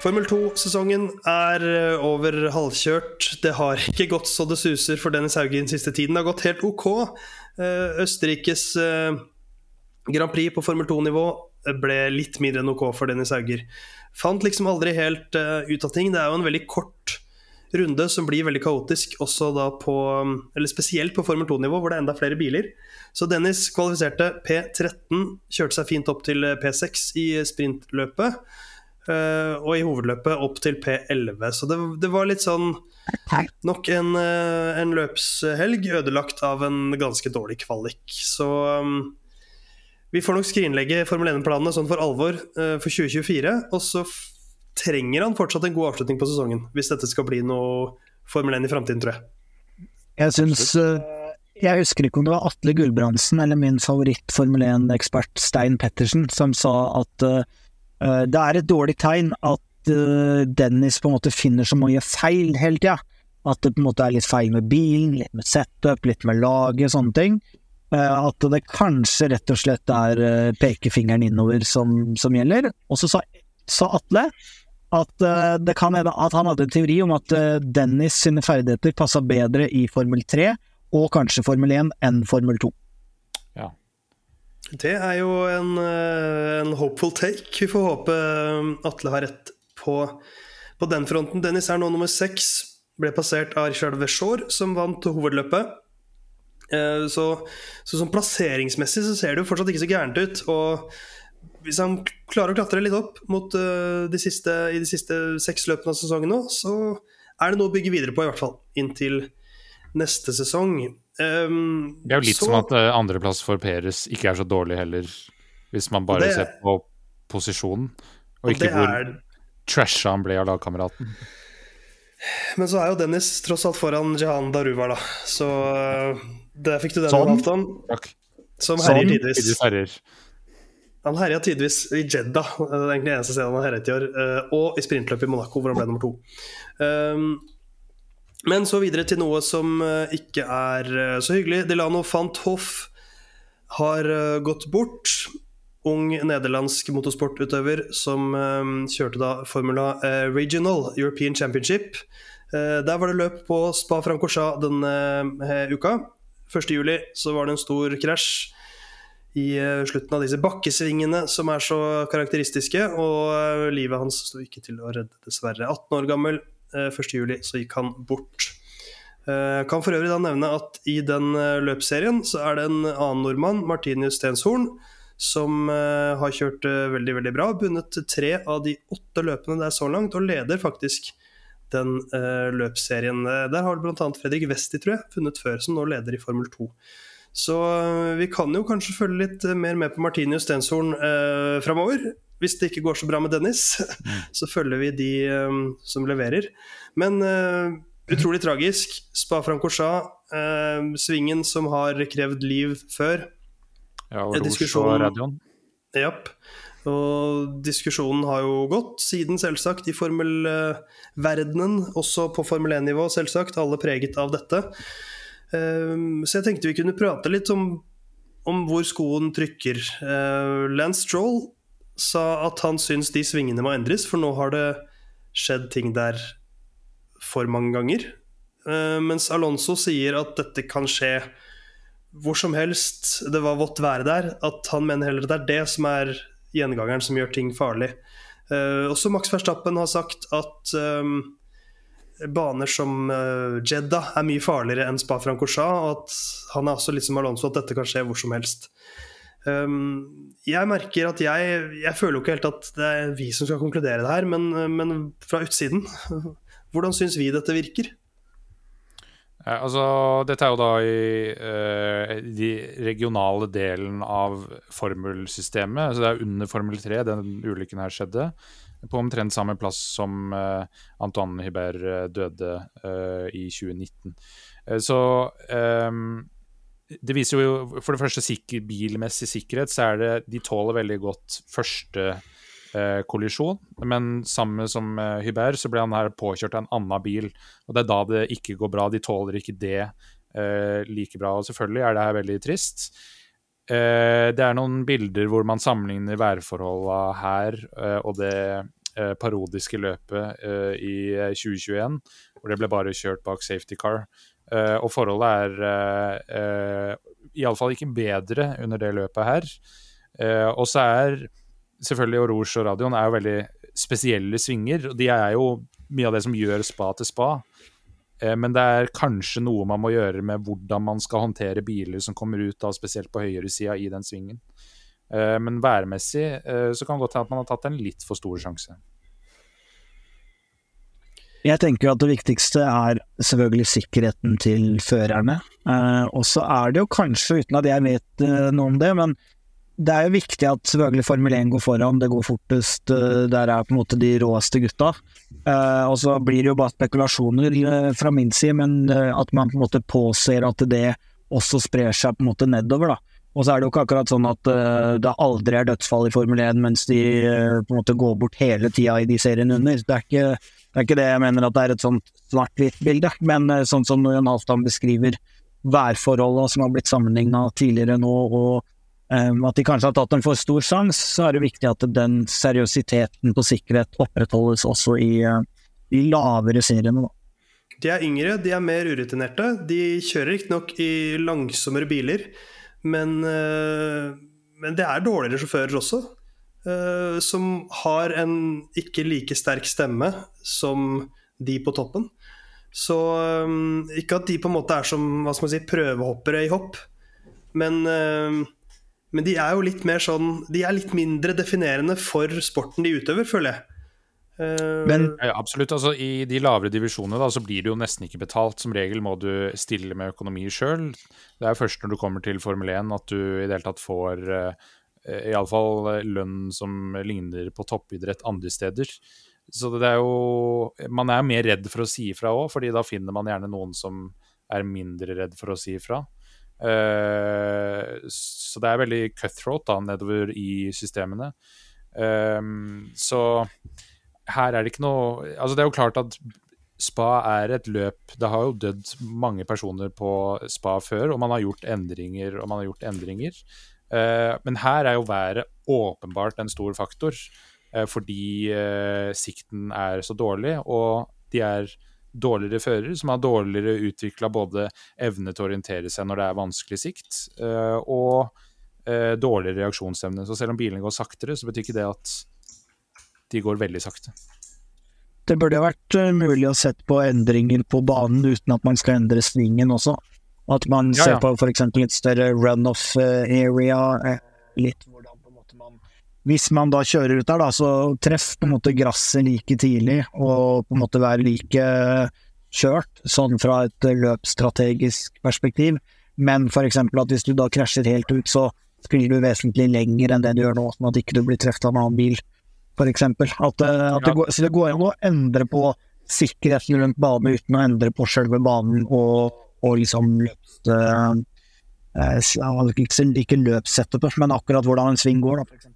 Speaker 1: Formel 2-sesongen er eh, over halvkjørt. Det har ikke gått så det suser for Dennis Haugen siste tiden. Det har gått helt ok. Østerrikes Grand Prix på Formel 2-nivå ble litt mindre enn ok for Dennis Hauger. Fant liksom aldri helt uh, ut av ting. Det er jo en veldig kort runde som blir veldig kaotisk, også da på Eller spesielt på Formel 2-nivå, hvor det er enda flere biler. Så Dennis kvalifiserte P13, kjørte seg fint opp til P6 i sprintløpet. Uh, og i hovedløpet opp til P11. Så det, det var litt sånn Nok en, uh, en løpshelg ødelagt av en ganske dårlig kvalik. Så um, vi får nok skrinlegge Formel 1-planene sånn for alvor eh, for 2024. Og så trenger han fortsatt en god avslutning på sesongen, hvis dette skal bli noe Formel 1 i framtiden, tror jeg.
Speaker 3: Jeg syns eh, Jeg husker ikke om det var Atle Gulbrandsen eller min favoritt-Formel 1-ekspert Stein Pettersen som sa at uh, det er et dårlig tegn at uh, Dennis på en måte finner så mye feil hele tida. At det på en måte er litt feil med bilen, litt med setup, litt med laget, sånne ting. Eh, at det kanskje rett og slett er eh, pekefingeren innover som, som gjelder. Og så sa, sa Atle at eh, det kan at han hadde en teori om at Dennis sine ferdigheter passa bedre i Formel 3 og kanskje Formel 1 enn Formel 2.
Speaker 1: Det er jo en, en hopeful take. Vi får håpe Atle har rett på, på den fronten. Dennis er nå nummer seks. Ble passert av Richard Weshaur, som vant hovedløpet. Eh, Så, så sånn plasseringsmessig så ser det jo fortsatt ikke så gærent ut. Og hvis han klarer å klatre litt opp mot eh, de siste, i de siste seks løpene av sesongen nå, så er det noe å bygge videre på, i hvert fall. Inntil neste sesong. Um,
Speaker 2: Det er jo litt
Speaker 1: så-
Speaker 2: som at uh, andreplass for Peres ikke er så dårlig heller, hvis man bare
Speaker 1: Det-
Speaker 2: ser på posisjonen, og ikke hvor
Speaker 1: er
Speaker 2: trasha han ble av lagkameraten.
Speaker 1: Men så er jo Dennis tross alt foran Jahan Daruva, da. Så der fikk du den,
Speaker 3: Sånn.
Speaker 1: Jonathan.
Speaker 2: Takk.
Speaker 1: Som
Speaker 3: Sånn.
Speaker 1: herjer tidvis. Han herja tidvis i Jeddah, det er egentlig det eneste stedet han har herjet i år. øh, Og i sprintløpet i Monaco, hvor han ble nummer to. Um, men så videre til noe som øh, ikke er så hyggelig. Delano van Toff har gått bort. ung nederlandsk motorsportutøver som eh, kjørte da Formula eh, Regional European Championship. Eh, der var det løp på Spa-Francorchat denne eh, uka. 1.7 så var det en stor krasj i eh, slutten av disse bakkesvingene som er så karakteristiske, og eh, livet hans sto ikke til å redde, dessverre. 18 år gammel, eh, 1.7 så gikk han bort. Jeg Kan for øvrig da nevne at i den eh, løpsserien så er det en annen nordmann, Martinius Stenshorn, som eh, har kjørt eh, veldig veldig bra. Bundet tre av de åtte løpene der så langt, og leder faktisk den uh, løpsserien. Eh, Der har bl.a. Fredrik Westi, tror jeg, funnet før, som nå leder i Formel 2. Så uh, vi kan jo kanskje følge litt mer med på Martinius Stenshorn uh, framover. Hvis det ikke går så bra med Dennis, så følger vi de um, som leverer. Men uh, utrolig tragisk. Spa-Francorchat, eh, svingen som har krevd liv før.
Speaker 2: Ja, og Rouge og Radion.
Speaker 1: Japp. Og diskusjonen har jo gått siden, selvsagt, i formelverdenen. Også på Formel 1-nivå, selvsagt. Alle preget av dette. Ehm, Så jeg tenkte vi kunne prate litt om, om hvor skoen trykker. Eh, Lance Stroll sa at han syns de svingene må endres, for nå har det skjedd ting der for mange ganger. Eh, Mens Alonso sier at dette kan skje hvor som helst det var vått være der, at han mener heller det er det som er gjengangeren som gjør ting farlig. Uh, også Max Verstappen har sagt at um, baner som uh, Jeddah er mye farligere enn Spa-Francorchat, og at han er også litt som Alonso, at dette kan skje hvor som helst. Um, jeg merker at jeg Jeg føler jo ikke helt at det er vi som skal konkludere det her, men, men fra utsiden Hvordan syns vi dette virker?
Speaker 2: Ja, altså, dette er jo da i uh, de regionale delen av formelsystemet. Altså det er under Formel 3 den ulykken her skjedde. På omtrent samme plass som uh, Antoine Hibert eh, døde uh, i 2019. Eh, så um, det viser jo for det første sikker, bilmessig sikkerhet, så er det De tåler veldig godt første eh, kollisjon. Men samme som eh, Hubert, så ble han her påkjørt av en annen bil. Og det er da det ikke går bra. De tåler ikke det eh, like bra. Og selvfølgelig er det her veldig trist. Eh, det er noen bilder hvor man sammenligner værforholda her eh, og det eh, parodiske løpet i 2021, hvor det ble bare kjørt bak safety car. Og forholdet er uh, uh, iallfall ikke bedre under det løpet her. Og så er selvfølgelig Oroge og radioen er jo veldig spesielle svinger. og De er jo mye av det som gjør spa til spa. Eh, men det er kanskje noe man må gjøre med hvordan man skal håndtere biler som kommer ut, da, spesielt på høyresida i den svingen. Eh, men værmessig eh, så kan det godt hende at man har tatt en litt for stor sjanse.
Speaker 3: Jeg tenker at det viktigste er selvfølgelig sikkerheten til førerne. Og så er det jo kanskje, uten at jeg vet noe om det, men det er jo viktig at selvfølgelig Formel 1 går foran, det går fortest, eh, der er på en måte de råeste gutta. Eh, og så blir det jo bare spekulasjoner eh, fra min side, men at man på en måte påser at det også sprer seg på en måte nedover, da. Og så er det jo ikke akkurat sånn at det aldri er dødsfall i Formel 1 mens de på en måte går bort hele tida i de seriene under. Det er ikke det er ikke det jeg mener at det er et sånt svart-hvitt bilde, men sånn som Jan Halvdan beskriver værforholdene som har blitt sammenligna tidligere nå, og at de kanskje har tatt en for stor sjanse, så er det viktig at den seriøsiteten på sikkerhet opprettholdes også i eh, de lavere seriene. Da.
Speaker 1: De er yngre, de er mer urutinerte. De kjører riktignok i langsommere biler, men, eh, men det er dårligere sjåfører også. eh, som har en ikke like sterk stemme som de på toppen. Så eh, ikke at de på en måte er som hva skal man si, prøvehoppere i hopp, men, eh, men de er jo litt mer sånn De er litt mindre definerende for sporten de utøver, føler jeg. Eh,
Speaker 3: Men
Speaker 2: Ja, absolutt. Altså, I de lavere divisjonene da, så blir det jo nesten ikke betalt. Som regel må du stille med økonomi sjøl. Det er først når du kommer til Formel 1 at du i det hele tatt får uh, iallfall lønn som ligner på toppidrett andre steder. Så det er jo Man er mer redd for å si ifra òg, fordi da finner man gjerne noen som er mindre redd for å si ifra. Eh, så det er veldig cutthroat da, nedover i systemene. Um, så her er det ikke noe Altså, det er jo klart at spa er et løp Det har jo dødd mange personer på spa før, og man har gjort endringer og man har gjort endringer. Uh, men her er jo været åpenbart en stor faktor, uh, fordi sikten er så dårlig, og de er dårligere førere, som har dårligere utvikla både evne til å orientere seg når det er vanskelig sikt, og dårligere reaksjonsevne. Så selv om bilene går saktere, så betyr ikke det at de går veldig sakte.
Speaker 3: Det burde ha vært mulig å sette på endringer på banen uten at man skal endre svingen også. At man ja, ser ja. på f.eks. et større runoff area. Eh, litt på en måte man Hvis man da kjører ut der, da, så treff på en måte gresset like tidlig, og på en måte være like kjørt, sånn fra et løpsstrategisk perspektiv. Men f.eks. at hvis du da krasjer helt ut, så spiller du vesentlig lenger enn det du gjør nå, sånn at ikke du blir truffet av en annen bil, f.eks. At, eh, at det går, så det går an å endre på sikkerheten rundt banen uten å endre på selve banen og og liksom løpst... eh, Ikke løpssettet, men akkurat hvordan en sving går, da, f.eks.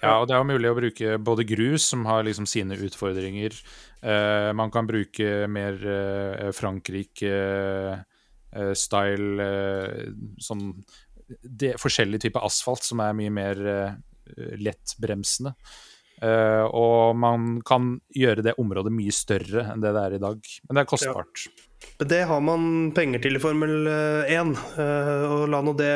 Speaker 2: Ja, og det er jo mulig å bruke både grus, som har liksom sine utfordringer. Eh, man kan bruke mer eh, Frankrike-style eh, sånn det, Forskjellig type asfalt som er mye mer eh, lettbremsende. Uh, og man kan gjøre det området mye større enn det det er i dag. Men det er kostbart. Ja.
Speaker 1: Det har man penger til i Formel 1. Uh, eh, og la nå det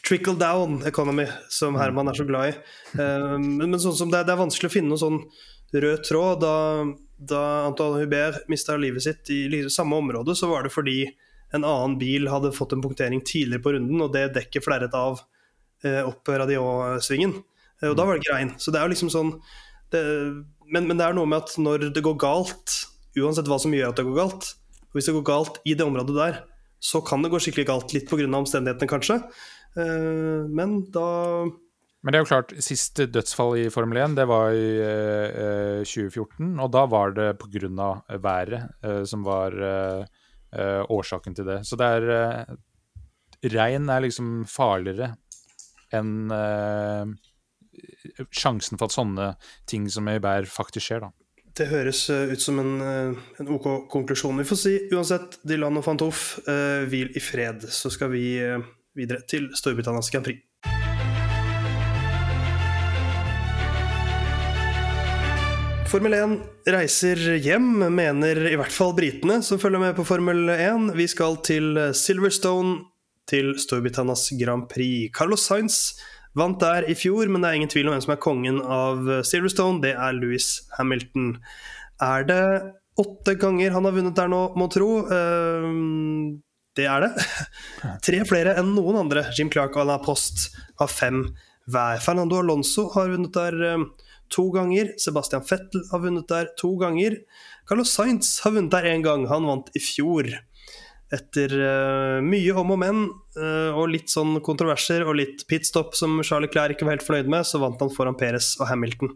Speaker 1: trickle down economy, som Herman er så glad i. Uh, men, sånn som det, det, er vanskelig å finne noen sånn rød tråd. Da, da Antoine Hubert mista livet sitt i samme område, så var det fordi en annen bil hadde fått en punktering tidligere på runden, og det dekket flerret av opp radiosvingen. Eh, og da var det grein. Så det er jo liksom sånn det, men, men, det er noe med at når det går galt, uansett hva som gjør at det går galt og Hvis det går galt i det området der, så kan det gå skikkelig galt. Litt pga. omstendighetene, kanskje. Uh, men da
Speaker 2: men det er jo klart, siste dødsfall i Formel 1 det var i uh, 2014. Og da var det pga. været uh, som var årsaken til det. Så det er Regn er liksom farligere enn sjansen for at sånne ting som Øyberg faktisk skjer, da.
Speaker 1: Det høres eh, ut som en, eh, en, OK konklusjon. Vi får si uansett, Dylan og Fantoff, uh, hvil i fred. Så skal vi uh, videre til Storbritannias Grand Prix. Formel 1 reiser hjem, mener i hvert fall britene som følger med på Formel 1. Vi skal til Silverstone, til Storbritannias Grand Prix. Carlos Sainz Vant der i fjor, men det er ingen tvil om hvem som er kongen av Silverstone. Det er Louis Hamilton. Er det åtte ganger han har vunnet der nå, må tro? Uh, det er det. Tre flere enn noen andre. Jim Clark og Alain Post har fem hver. Fernando Alonso har vunnet der uh, to ganger. Sebastian Fettel har vunnet der to ganger. Carlos Sainz har vunnet der én gang. Han vant i fjor. Etter uh, mye om og men, uh, og litt sånn kontroverser og litt pitstop som Charlie Clair ikke var helt fornøyd med, så vant han foran Perez og Hamilton.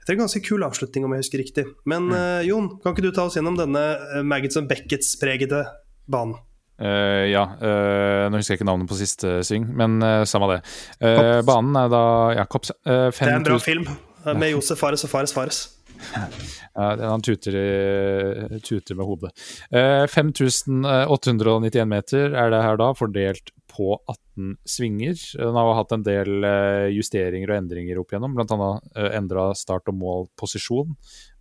Speaker 1: Etter en ganske kul avslutning, om jeg husker riktig. Men uh, Jon, kan ikke du ta oss gjennom denne Maggots and Beckets-pregede banen?
Speaker 2: Ja, nå husker jeg ikke navnet på siste sving, men samme det. banen er da Jacobs.
Speaker 1: det er en bra film med Josef Fares og Fares Fares.
Speaker 2: han tuter, tuter, med hodet. 5891 meter er det her da, fordelt på 18 svinger. Den har hatt en del justeringer og endringer opp igjennom, bl.a. endra start- og målposisjon.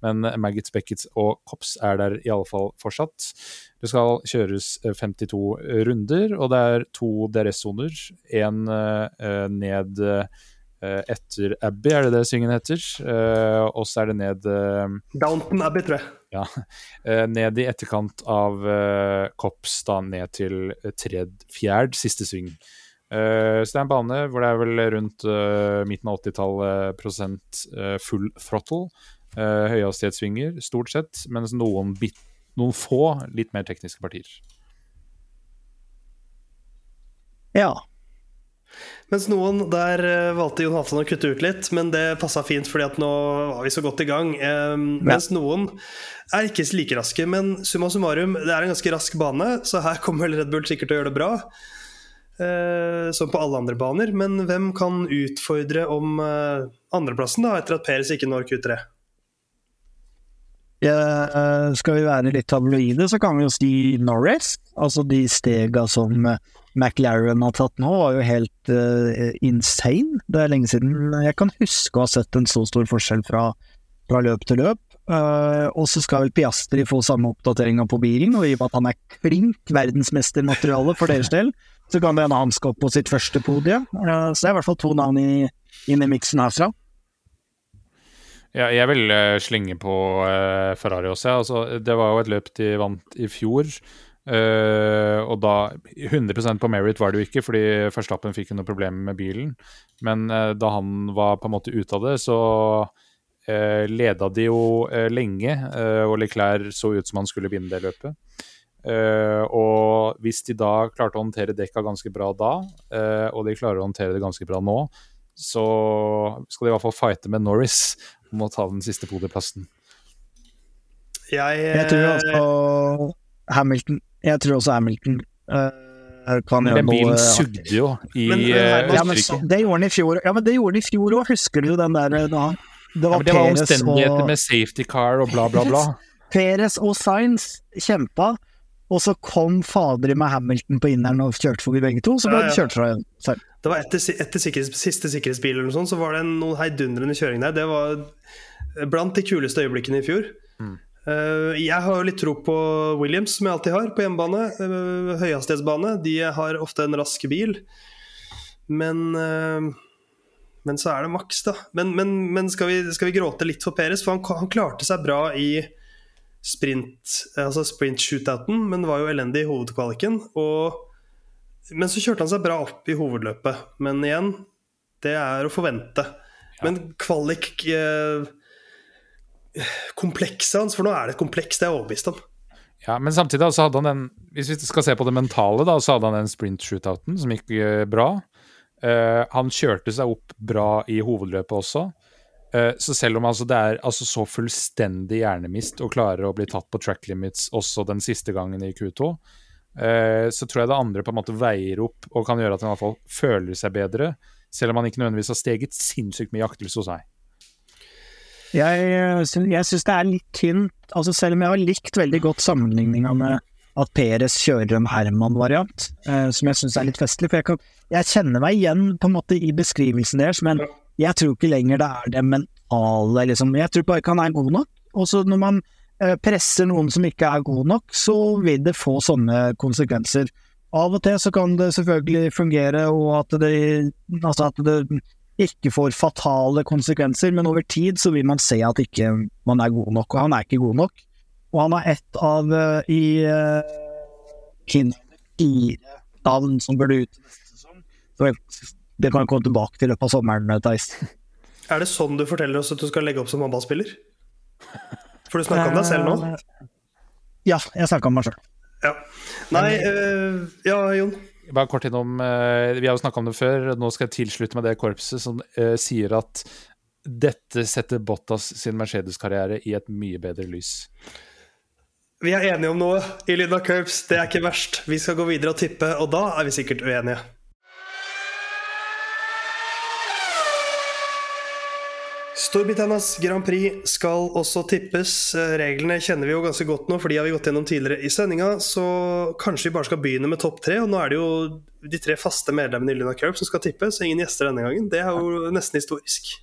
Speaker 2: Men Maggits, Beckets og Kops er der i alle fall fortsatt. Det skal kjøres 52 runder, og det er to DRS-soner. Én ned Eh, etter Abbey, er det det svingen heter? Uh, og så er det ned uh,
Speaker 1: Downton Abbey, tror jeg.
Speaker 2: Ja. Uh, ned i etterkant av uh, Kops, da ned til tredje, fjerd, siste sving. så det er en bane hvor det er vel rundt midten av 80-tallet prosent full throttle. høyhastighetssvinger, stort sett, mens noen, bit, noen få litt mer tekniske partier.
Speaker 3: Ja,
Speaker 1: mens noen der uh, valgte Jon Halvdan å kutte ut litt, men det passa fint fordi at nå var vi så godt i gang. Ja. Mens noen er ikke like raske, men summa summarum, det er en ganske rask bane, så her kommer Red Bull sikkert til å gjøre det bra. Uh, som på alle andre baner. Men hvem kan utfordre om uh, andreplassen, da, etter at Peres ikke når Q3?
Speaker 3: Ja, skal vi være litt tabloide, så kan vi jo si Norris. Altså de stega som McLaren har tatt nå, var jo helt uh, insane. Det er lenge siden jeg kan huske å ha sett en så stor forskjell fra, fra løp til løp. Uh, og så skal vel Piastri få samme oppdateringa på bilen, og i og med at han er klink verdensmestermateriale for deres del, så kan det hende han skal opp på sitt første podie. Uh, så det er i hvert fall to navn inn i miksen herfra.
Speaker 2: Ja, jeg vil uh, slenge på Ferrari også. Altså, det var jo et løp de vant i fjor. Uh, og da 100% på merit var det jo ikke, fordi Verstappen fikk jo noe problemer med bilen. Men uh, da han var på en måte ute av det, så uh, leda de jo lenge. og Leclerc så ut som han skulle vinne det løpet. og hvis de da klarte å håndtere dekka ganske bra da, og de klarer å håndtere det ganske bra nå, så skal de i hvert fall fighte med Norris om å ta den siste podieplassen.
Speaker 3: Jeg, jeg tror altså Hamilton jeg tror også Hamilton uh, kan gjøre
Speaker 2: noe bilen sugde jo i men, uh,
Speaker 3: ja, men, Det gjorde han i fjor Ja, men det gjorde den i fjor òg, husker du den der da?
Speaker 2: Det var, ja, det var omstendigheter og... med safety car og bla, bla, bla.
Speaker 3: Perez og Sainz kjempa, og så kom fader med Hamilton på inneren og kjørte forbi begge to, så ble ja, ja. kjørt fra
Speaker 1: igjen. Det var etter, etter sikkerhets, siste sikkerhetsbil eller noe sånt, så var det noen heidundrende kjøring der. Det var blant de kuleste øyeblikkene i fjor. Mm. Eh, jeg har jo litt tro på Williams, som jeg alltid har, på hjemmebane. Eh, høyhastighetsbane. De har ofte en rask bil. Men, eh, men så er det maks, da. Men, men, men skal, vi, skal, vi, gråte litt for Peres? For han, han klarte seg bra i sprint altså sprint-shootouten, men var jo elendig i hovedkvaliken. Og, men så kjørte han seg bra opp i hovedløpet. Men igjen, det er å forvente. Ja. Men kvalik eh, komplekset hans, for nå er det et kompleks, det er jeg overbevist om.
Speaker 2: Ja, men samtidig så hadde han den Hvis vi skal se på det mentale, da, så hadde han den sprint-shootouten som gikk uh, bra. Uh, han kjørte seg opp bra i hovedløpet også. Uh, så selv om altså, det er altså, så fullstendig hjernemist å klare å bli tatt på track limits også den siste gangen i Q2, så tror jeg det andre på en måte veier opp og kan gjøre at han i hvert fall føler seg bedre, selv om han ikke nødvendigvis har steget sinnssykt mye aktelse hos seg.
Speaker 3: Jeg, jeg syns det er litt tynt, altså selv om jeg har likt veldig godt sammenligninga med at Peres kjører en Herman-variant, eh, som jeg syns er litt festlig. For jeg, kan, jeg, kjenner meg igjen på en måte i beskrivelsen deres, men jeg tror ikke lenger det er det mentale, liksom. Jeg tror bare ikke han er god nok. Og så når man eh, presser noen som ikke er god nok, så vil det få sånne konsekvenser. Av og til så kan det selvfølgelig fungere, og at det, altså at det ikke får fatale konsekvenser, men over tid så vil man se at ikke man er god nok, og han er ikke god nok. Og han er ett av uh, i uh, fire navn som burde ut. Så det kan jeg komme tilbake til i løpet av sommeren, Theis.
Speaker 1: Er det sånn du forteller oss at du skal legge opp som håndballspiller? For du snakka om deg selv nå?
Speaker 3: Ja, jeg snakka om meg sjøl.
Speaker 1: Ja. Nei, uh, ja, Jon?
Speaker 2: Bare kort innom uh, Vi har jo snakka om det før. Nå skal jeg tilslutte meg det korpset som uh, sier at dette setter Bottas sin Mercedes-karriere i et mye bedre lys.
Speaker 1: Vi er enige om noe i Lynda Curbs. Det er ikke verst. Vi skal gå videre og tippe, og da er vi sikkert uenige. Storbritannias Grand Prix skal også tippes. Eh, reglene kjenner vi jo ganske godt nå, for de har vi gått gjennom tidligere i sendinga. Så kanskje vi bare skal begynne med topp tre. Og nå er det jo de tre faste medlemmene i Luna Curb som skal tippe, så ingen gjester denne gangen. Det er jo nesten historisk.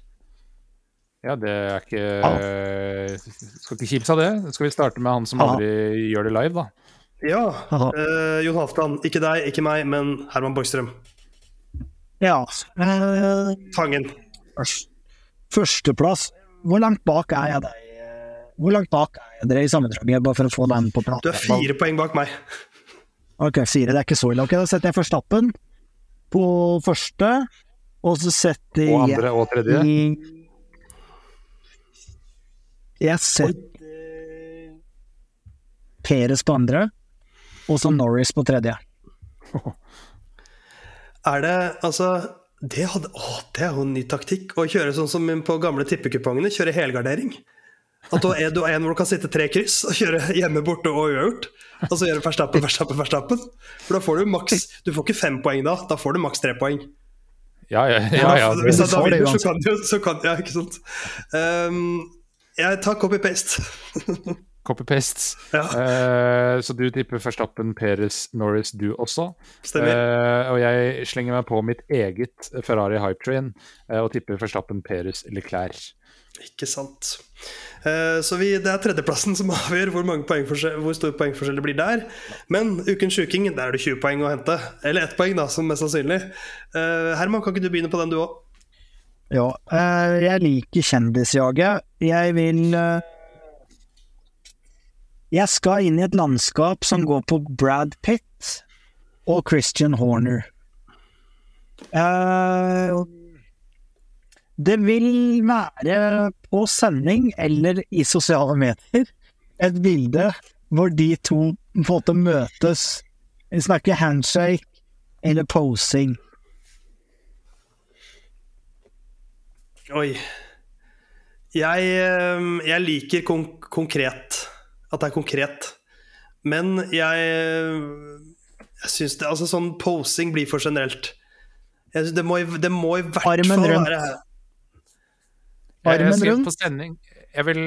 Speaker 2: Ja, det er ikke Skal ikke kimse av det. Skal vi starte med han som aldri gjør det live, da?
Speaker 1: Ja. Eh, Jon Halvdan. Ikke deg, ikke meg, men Herman Borgstrøm.
Speaker 3: Ja.
Speaker 1: Uh, Fangen.
Speaker 3: Førsteplass. Hvor langt bak er jeg deg? Hvor langt bak er dere i sammendraget, bare for å få den på plate?
Speaker 1: Du er fire poeng bak meg.
Speaker 3: Ok, fire. Det er ikke så ille. Ok, Da setter jeg Forstappen på første, og så setter jeg
Speaker 2: Og andre og tredje?
Speaker 3: Jeg setter Peres på andre, og så Norris på tredje.
Speaker 1: Er det altså det, hadde, å, det er jo en ny taktikk. Å kjøre sånn som på gamle tippekupongene, kjøre helgardering. At du har en hvor du kan sitte tre kryss og kjøre hjemme borte og uavgjort. Og så gjøre Verstappen, Verstappen, Verstappen. For da får du maks Du får ikke fem poeng da, da får du maks tre poeng.
Speaker 2: Ja, ja, ja. ja,
Speaker 1: Hvis da vinner, så kan du så kan, Ja, ikke sant. Um, jeg tar copy-paste.
Speaker 2: Copy-paste.
Speaker 1: Ja,
Speaker 2: Uh, så du tipper Verstappen, Peres, Norris, du også. Eh, og jeg slenger meg på mitt eget Ferrari Hype Train eh, og tipper Verstappen, Perez, Leclerc.
Speaker 1: Ikke sant. Eh, Så vi, det er tredjeplassen som avgjør hvor, hvor stor poengforskjell det blir der. Men ukens sjuking, der er det 20 poeng å hente. Eller ett poeng, da, som mest sannsynlig. Eh, Herman, kan ikke du begynne på den, du òg?
Speaker 3: Ja, eh, jeg liker kjendisjaget. Jeg vil Jeg skal inn i et landskap som går på Brad Pitt og Christian Horner. Uh, det vil være på sending eller i sosiale medier et bilde hvor de to på en måte møtes. Vi snakker handshake eller posing.
Speaker 1: Oi. Jeg, eh, jeg liker konk konkret. At det er konkret. Men jeg, jeg syns det Altså, sånn posing blir for generelt. Jeg det, må, det må i hvert
Speaker 3: Armen
Speaker 1: fall
Speaker 3: rundt.
Speaker 1: være
Speaker 2: Jeg, jeg
Speaker 3: Armen
Speaker 2: sier
Speaker 3: rundt.
Speaker 2: på sending Jeg vil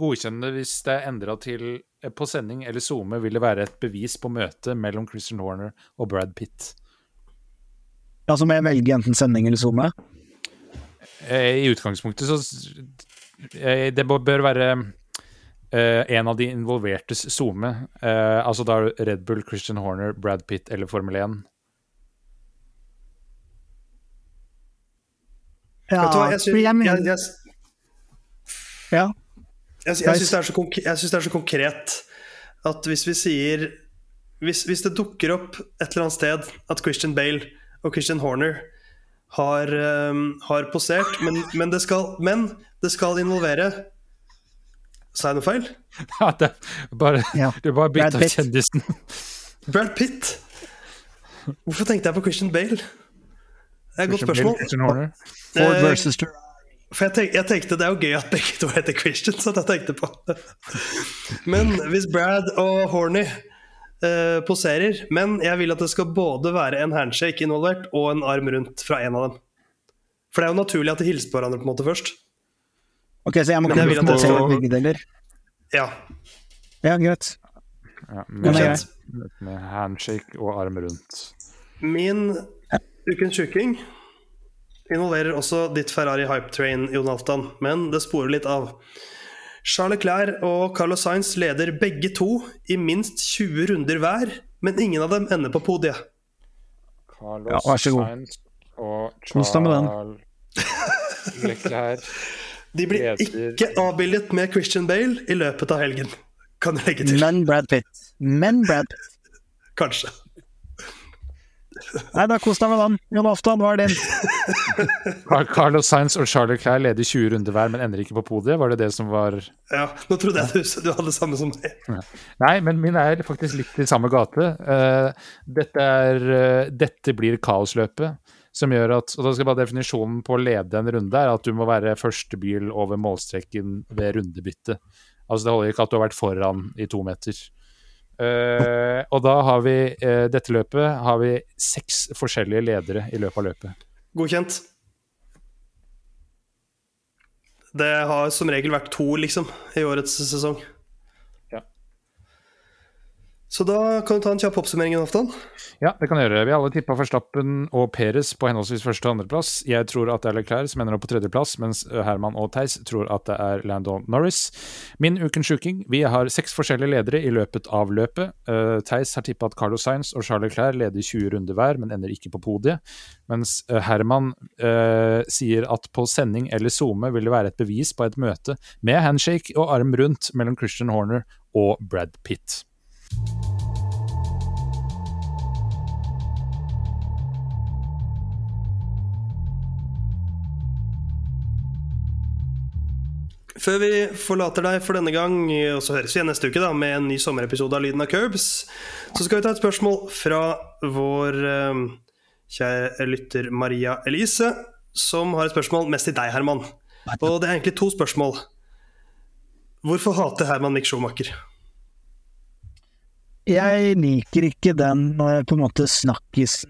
Speaker 2: godkjenne det hvis det er endra til eh, på sending eller SoMe vil det være et bevis på møtet mellom Christian Horner og Brad Pitt.
Speaker 3: Ja, så må jeg velge enten sending eller SoMe.
Speaker 2: Eh, I utgangspunktet så eh, Det bør være eh, en av de involvertes SoMe. Uh, altså da er det Red Bull, Christian Horner, Brad Pitt eller Formel 1.
Speaker 3: Ja,
Speaker 1: Vet du hva, jeg syns,
Speaker 3: jeg
Speaker 1: jeg,
Speaker 3: ja.
Speaker 1: jeg, jeg syns det, er det er så konkret at hvis vi sier hvis, hvis det dukker opp et eller annet sted at Christian Bale og Christian Horner har, um, har posert, men, men, det skal, men det skal involvere Sa jeg noe feil?
Speaker 2: Ja, det bare,
Speaker 3: Ja.
Speaker 2: Du bare bytta kjendisen.
Speaker 1: Brad Pitt. Hvorfor tenkte jeg på Christian Bale? Det er et godt spørsmål.
Speaker 3: Ford
Speaker 1: Eh,
Speaker 3: versus Ferrari.
Speaker 1: For jeg, tenk, jeg tenkte Det er jo gøy at begge to heter Christian, så jeg tenkte på det. Men hvis Brad og Horny eh, poserer Men jeg vil at det skal både være en handshake involvert og en arm rundt fra en av dem. For det er jo naturlig at de hilser på hverandre på en måte først.
Speaker 3: Ok, så jeg må
Speaker 1: kunne jeg vil at
Speaker 3: komme
Speaker 1: det
Speaker 3: begge deler.
Speaker 1: Ja,
Speaker 3: Ja, greit.
Speaker 2: Ja, med, med handshake og arm rundt.
Speaker 1: Min ukens sjuking involverer også ditt Ferrari Hype Train, Jon Halvdan, men det sporer litt av. Charles Leclerc og Carlos Sainz leder begge to i minst 20 runder hver, men ingen av dem ender på podiet.
Speaker 2: Carlos
Speaker 3: Ja, vær så god.
Speaker 2: Sainz og
Speaker 3: Kos med den.
Speaker 2: Charles Leclerc.
Speaker 1: De blir ikke avbildet med Christian Bale i løpet av helgen, kan du legge til.
Speaker 3: Men Brad Pitt. Men Brad Pitt.
Speaker 1: Kanskje.
Speaker 3: Nei, da kos deg med den. Jon Aftan, hva er din?
Speaker 2: Car- Carlos Sainz og Charlie Leclerc leder 20 runder hver, men ender ikke på podiet. Var det det som var
Speaker 1: Ja, nå trodde jeg du, du hadde det samme som meg.
Speaker 2: Nei, men min er faktisk litt i samme gate. Uh, dette, er, uh, dette blir kaosløpet. Som gjør at, og da skal bare Definisjonen på å lede en runde er at du må være første bil over målstreken ved rundebytte. Altså Det holder ikke at du har vært foran i to meter. Uh, og da har vi uh, dette løpet har vi seks forskjellige ledere i løpet av løpet.
Speaker 1: Godkjent. Det har som regel vært to, liksom, i årets sesong. Så da kan du ta en kjapp oppsummering, Aftan.
Speaker 2: Ja, det kan jeg gjøre. Vi alle tippa Verstappen og Peres på henholdsvis første og andreplass. Jeg tror at det er Leclerc som ender opp på tredjeplass, mens Herman og Theis tror at det er Landon Norris. Min ukens sjuking. Vi har seks forskjellige ledere i løpet av løpet. Uh, Theis har tippa at Carlos Sainz og Charles Leclerc leder 20 runder hver, men ender ikke på podiet. Mens eh, Herman uh, sier at på sending eller SoMe vil det være et bevis på et møte med handshake og arm rundt mellom Christian Horner og Brad Pitt.
Speaker 1: Før vi forlater deg for denne gang, og så høres vi igjen neste uke da, med en ny sommerepisode av Lyden av Curbs, så skal vi ta et spørsmål fra vår eh, kjære lytter Maria Elise, som har et spørsmål mest til deg, Herman. Og det er egentlig to spørsmål. Hvorfor hater Herman Mick Schumacher?
Speaker 3: Jeg liker ikke den når på en måte snakkes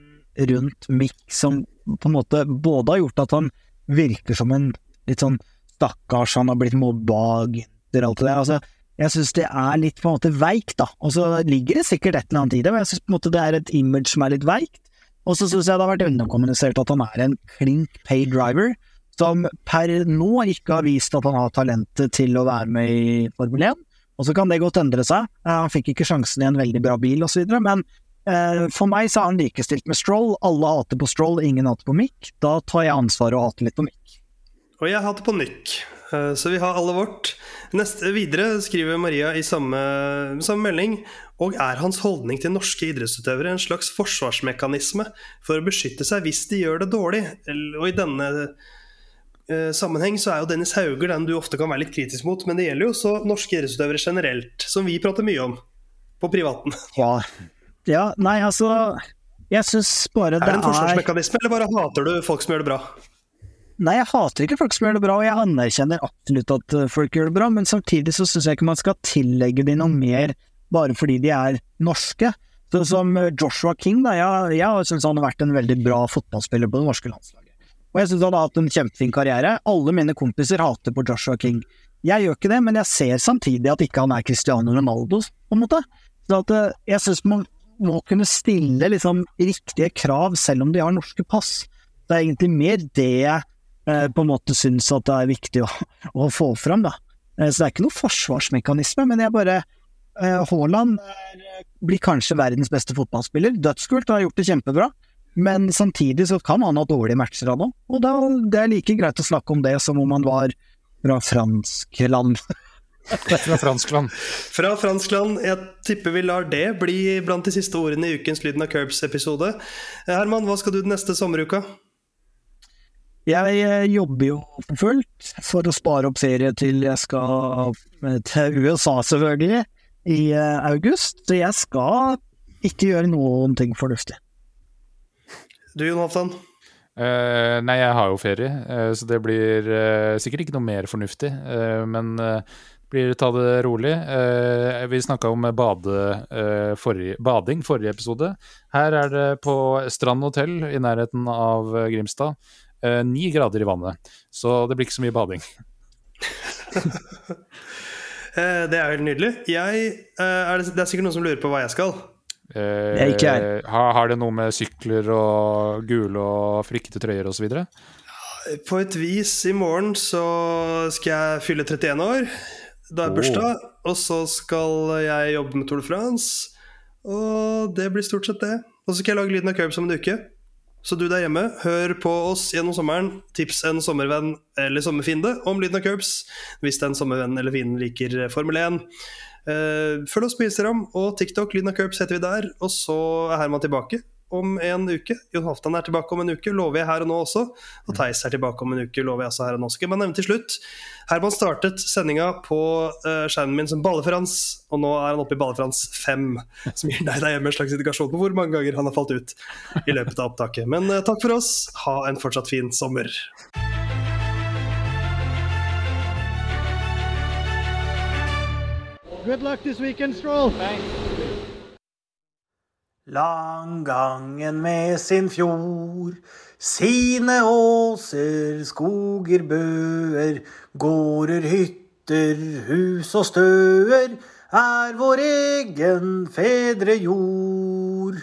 Speaker 3: rundt Mick som på en måte både har gjort at han virker som en litt sånn stakkars, han har blitt mobba, og alt det der. Altså, jeg syns det er litt på en måte veikt, da. Og så ligger det sikkert et eller annet i det, men jeg syns det er et image som er litt veikt. Og så syns jeg det har vært underkommunisert at han er en klink pay driver, som per nå ikke har vist at han har talentet til å være med i Formel 1. Og så kan det godt endre seg. Eh, han fikk ikke sjansen i en veldig bra bil osv., men eh, for meg så er han likestilt med Stroll. Alle hater på Stroll, ingen hater på Mick. Da tar jeg ansvaret og hater litt på Mick.
Speaker 1: Og jeg har det på Nick. Eh, så vi har alle vårt. Neste, videre skriver Maria i samme, samme melding og er hans holdning til norske idrettsutøvere en slags forsvarsmekanisme for å beskytte seg hvis de gjør det dårlig? Og i denne eh, sammenheng så er jo Dennis Hauger den du ofte kan være litt kritisk mot, men det gjelder jo også norske idrettsutøvere generelt, som vi prater mye om på privaten.
Speaker 3: Ja, ja nei altså Jeg syns bare det
Speaker 1: er
Speaker 3: er
Speaker 1: det en forsvarsmekanisme, eller bare hater du folk som gjør det bra?
Speaker 3: Nei, jeg hater ikke folk som gjør det bra, og jeg anerkjenner absolutt at eh, folk gjør det bra, men samtidig så syns jeg ikke man skal tillegge dem noe mer bare fordi de er norske. Sånn som eh, Joshua King, da. Jeg, jeg syns han har vært en veldig bra fotballspiller på det norske landslaget. Og jeg syns han har hatt en kjempefin karriere. Alle mine kompiser hater på Joshua King. Jeg gjør ikke det, men jeg ser samtidig at ikke han er Cristiano Ronaldo, på en måte. Så at eh, jeg syns man må kunne stille liksom riktige krav selv om de har norske pass. Det er egentlig mer det jeg på en måte syns at det er viktig å, å få fram, da. Eh, så det er ikke noe forsvarsmekanisme, men jeg bare eh, Haaland blir kanskje verdens beste fotballspiller. Dødskult har gjort det kjempebra, men samtidig så kan han ha dårlige matcher, han òg. Og da, det er like greit å snakke om det som om han var fra fransk land.
Speaker 2: Fra franskland.
Speaker 1: Fra franskland, jeg tipper vi lar det bli blant de siste ordene i ukens Lyden av Curbs-episode. Eh, Herman, hva skal du den neste sommeruka?
Speaker 3: Jeg eh, jobber jo fullt for å spare opp ferie til jeg skal eh, til USA, selvfølgelig, i eh, august. Så jeg skal ikke gjøre noen ting fornuftig.
Speaker 1: Du, Jon Halvdan?
Speaker 2: Eh, nei, jeg har jo ferie, uh, så det blir uh, sikkert ikke noe mer fornuftig. men uh, blir ta det rolig. Eh, vi snakka om bade, forrige, bading forrige episode. Her er det på Strand hotell i nærheten av Grimstad. Eh, Ni grader i vannet, så det blir ikke så mye bading.
Speaker 1: Eh, det er helt nydelig. Jeg, eh, er det, det er sikkert noen som lurer på hva jeg skal.
Speaker 2: Eh,
Speaker 3: Jeg ikke er.
Speaker 2: har, har det noe med sykler og gule og frikkete trøyer osv.?
Speaker 1: På et vis, i morgen så skal jeg fylle 31 år. Da er bursdag. Og så skal jeg jobbe med Tour de France. Og det blir stort sett det. Og så skal jeg lage Lyden av Curbs om en uke. Så du der hjemme, hør på oss gjennom sommeren. Tips en sommervenn eller sommerfiende om Lyden av Curbs. Hvis den sommervennen eller fienden liker Formel 1. Eh, følg oss på Instagram og TikTok. Lyden av Curbs heter vi der. Og så er Herman tilbake om en uke. Jon Halvdan er tilbake om en uke, lover jeg her og nå også. Og Theis er tilbake om en uke, lover jeg også her og nå. Skal jeg bare nevne til slutt. Herman startet sendinga på uh, skjermen min som Balle-Frans, og nå er han oppe i Balle-Frans 5. Som gir deg der hjemme en slags indikasjon på hvor mange ganger han har falt ut i løpet av opptaket. Men uh, takk for oss. Ha en fortsatt fin sommer.
Speaker 4: Good luck this weekend, Stroll.
Speaker 5: Langgangen med sin fjord, sine åser, skoger, bøer, gårder, hytter, hus og støer, er vår egen fedre jord.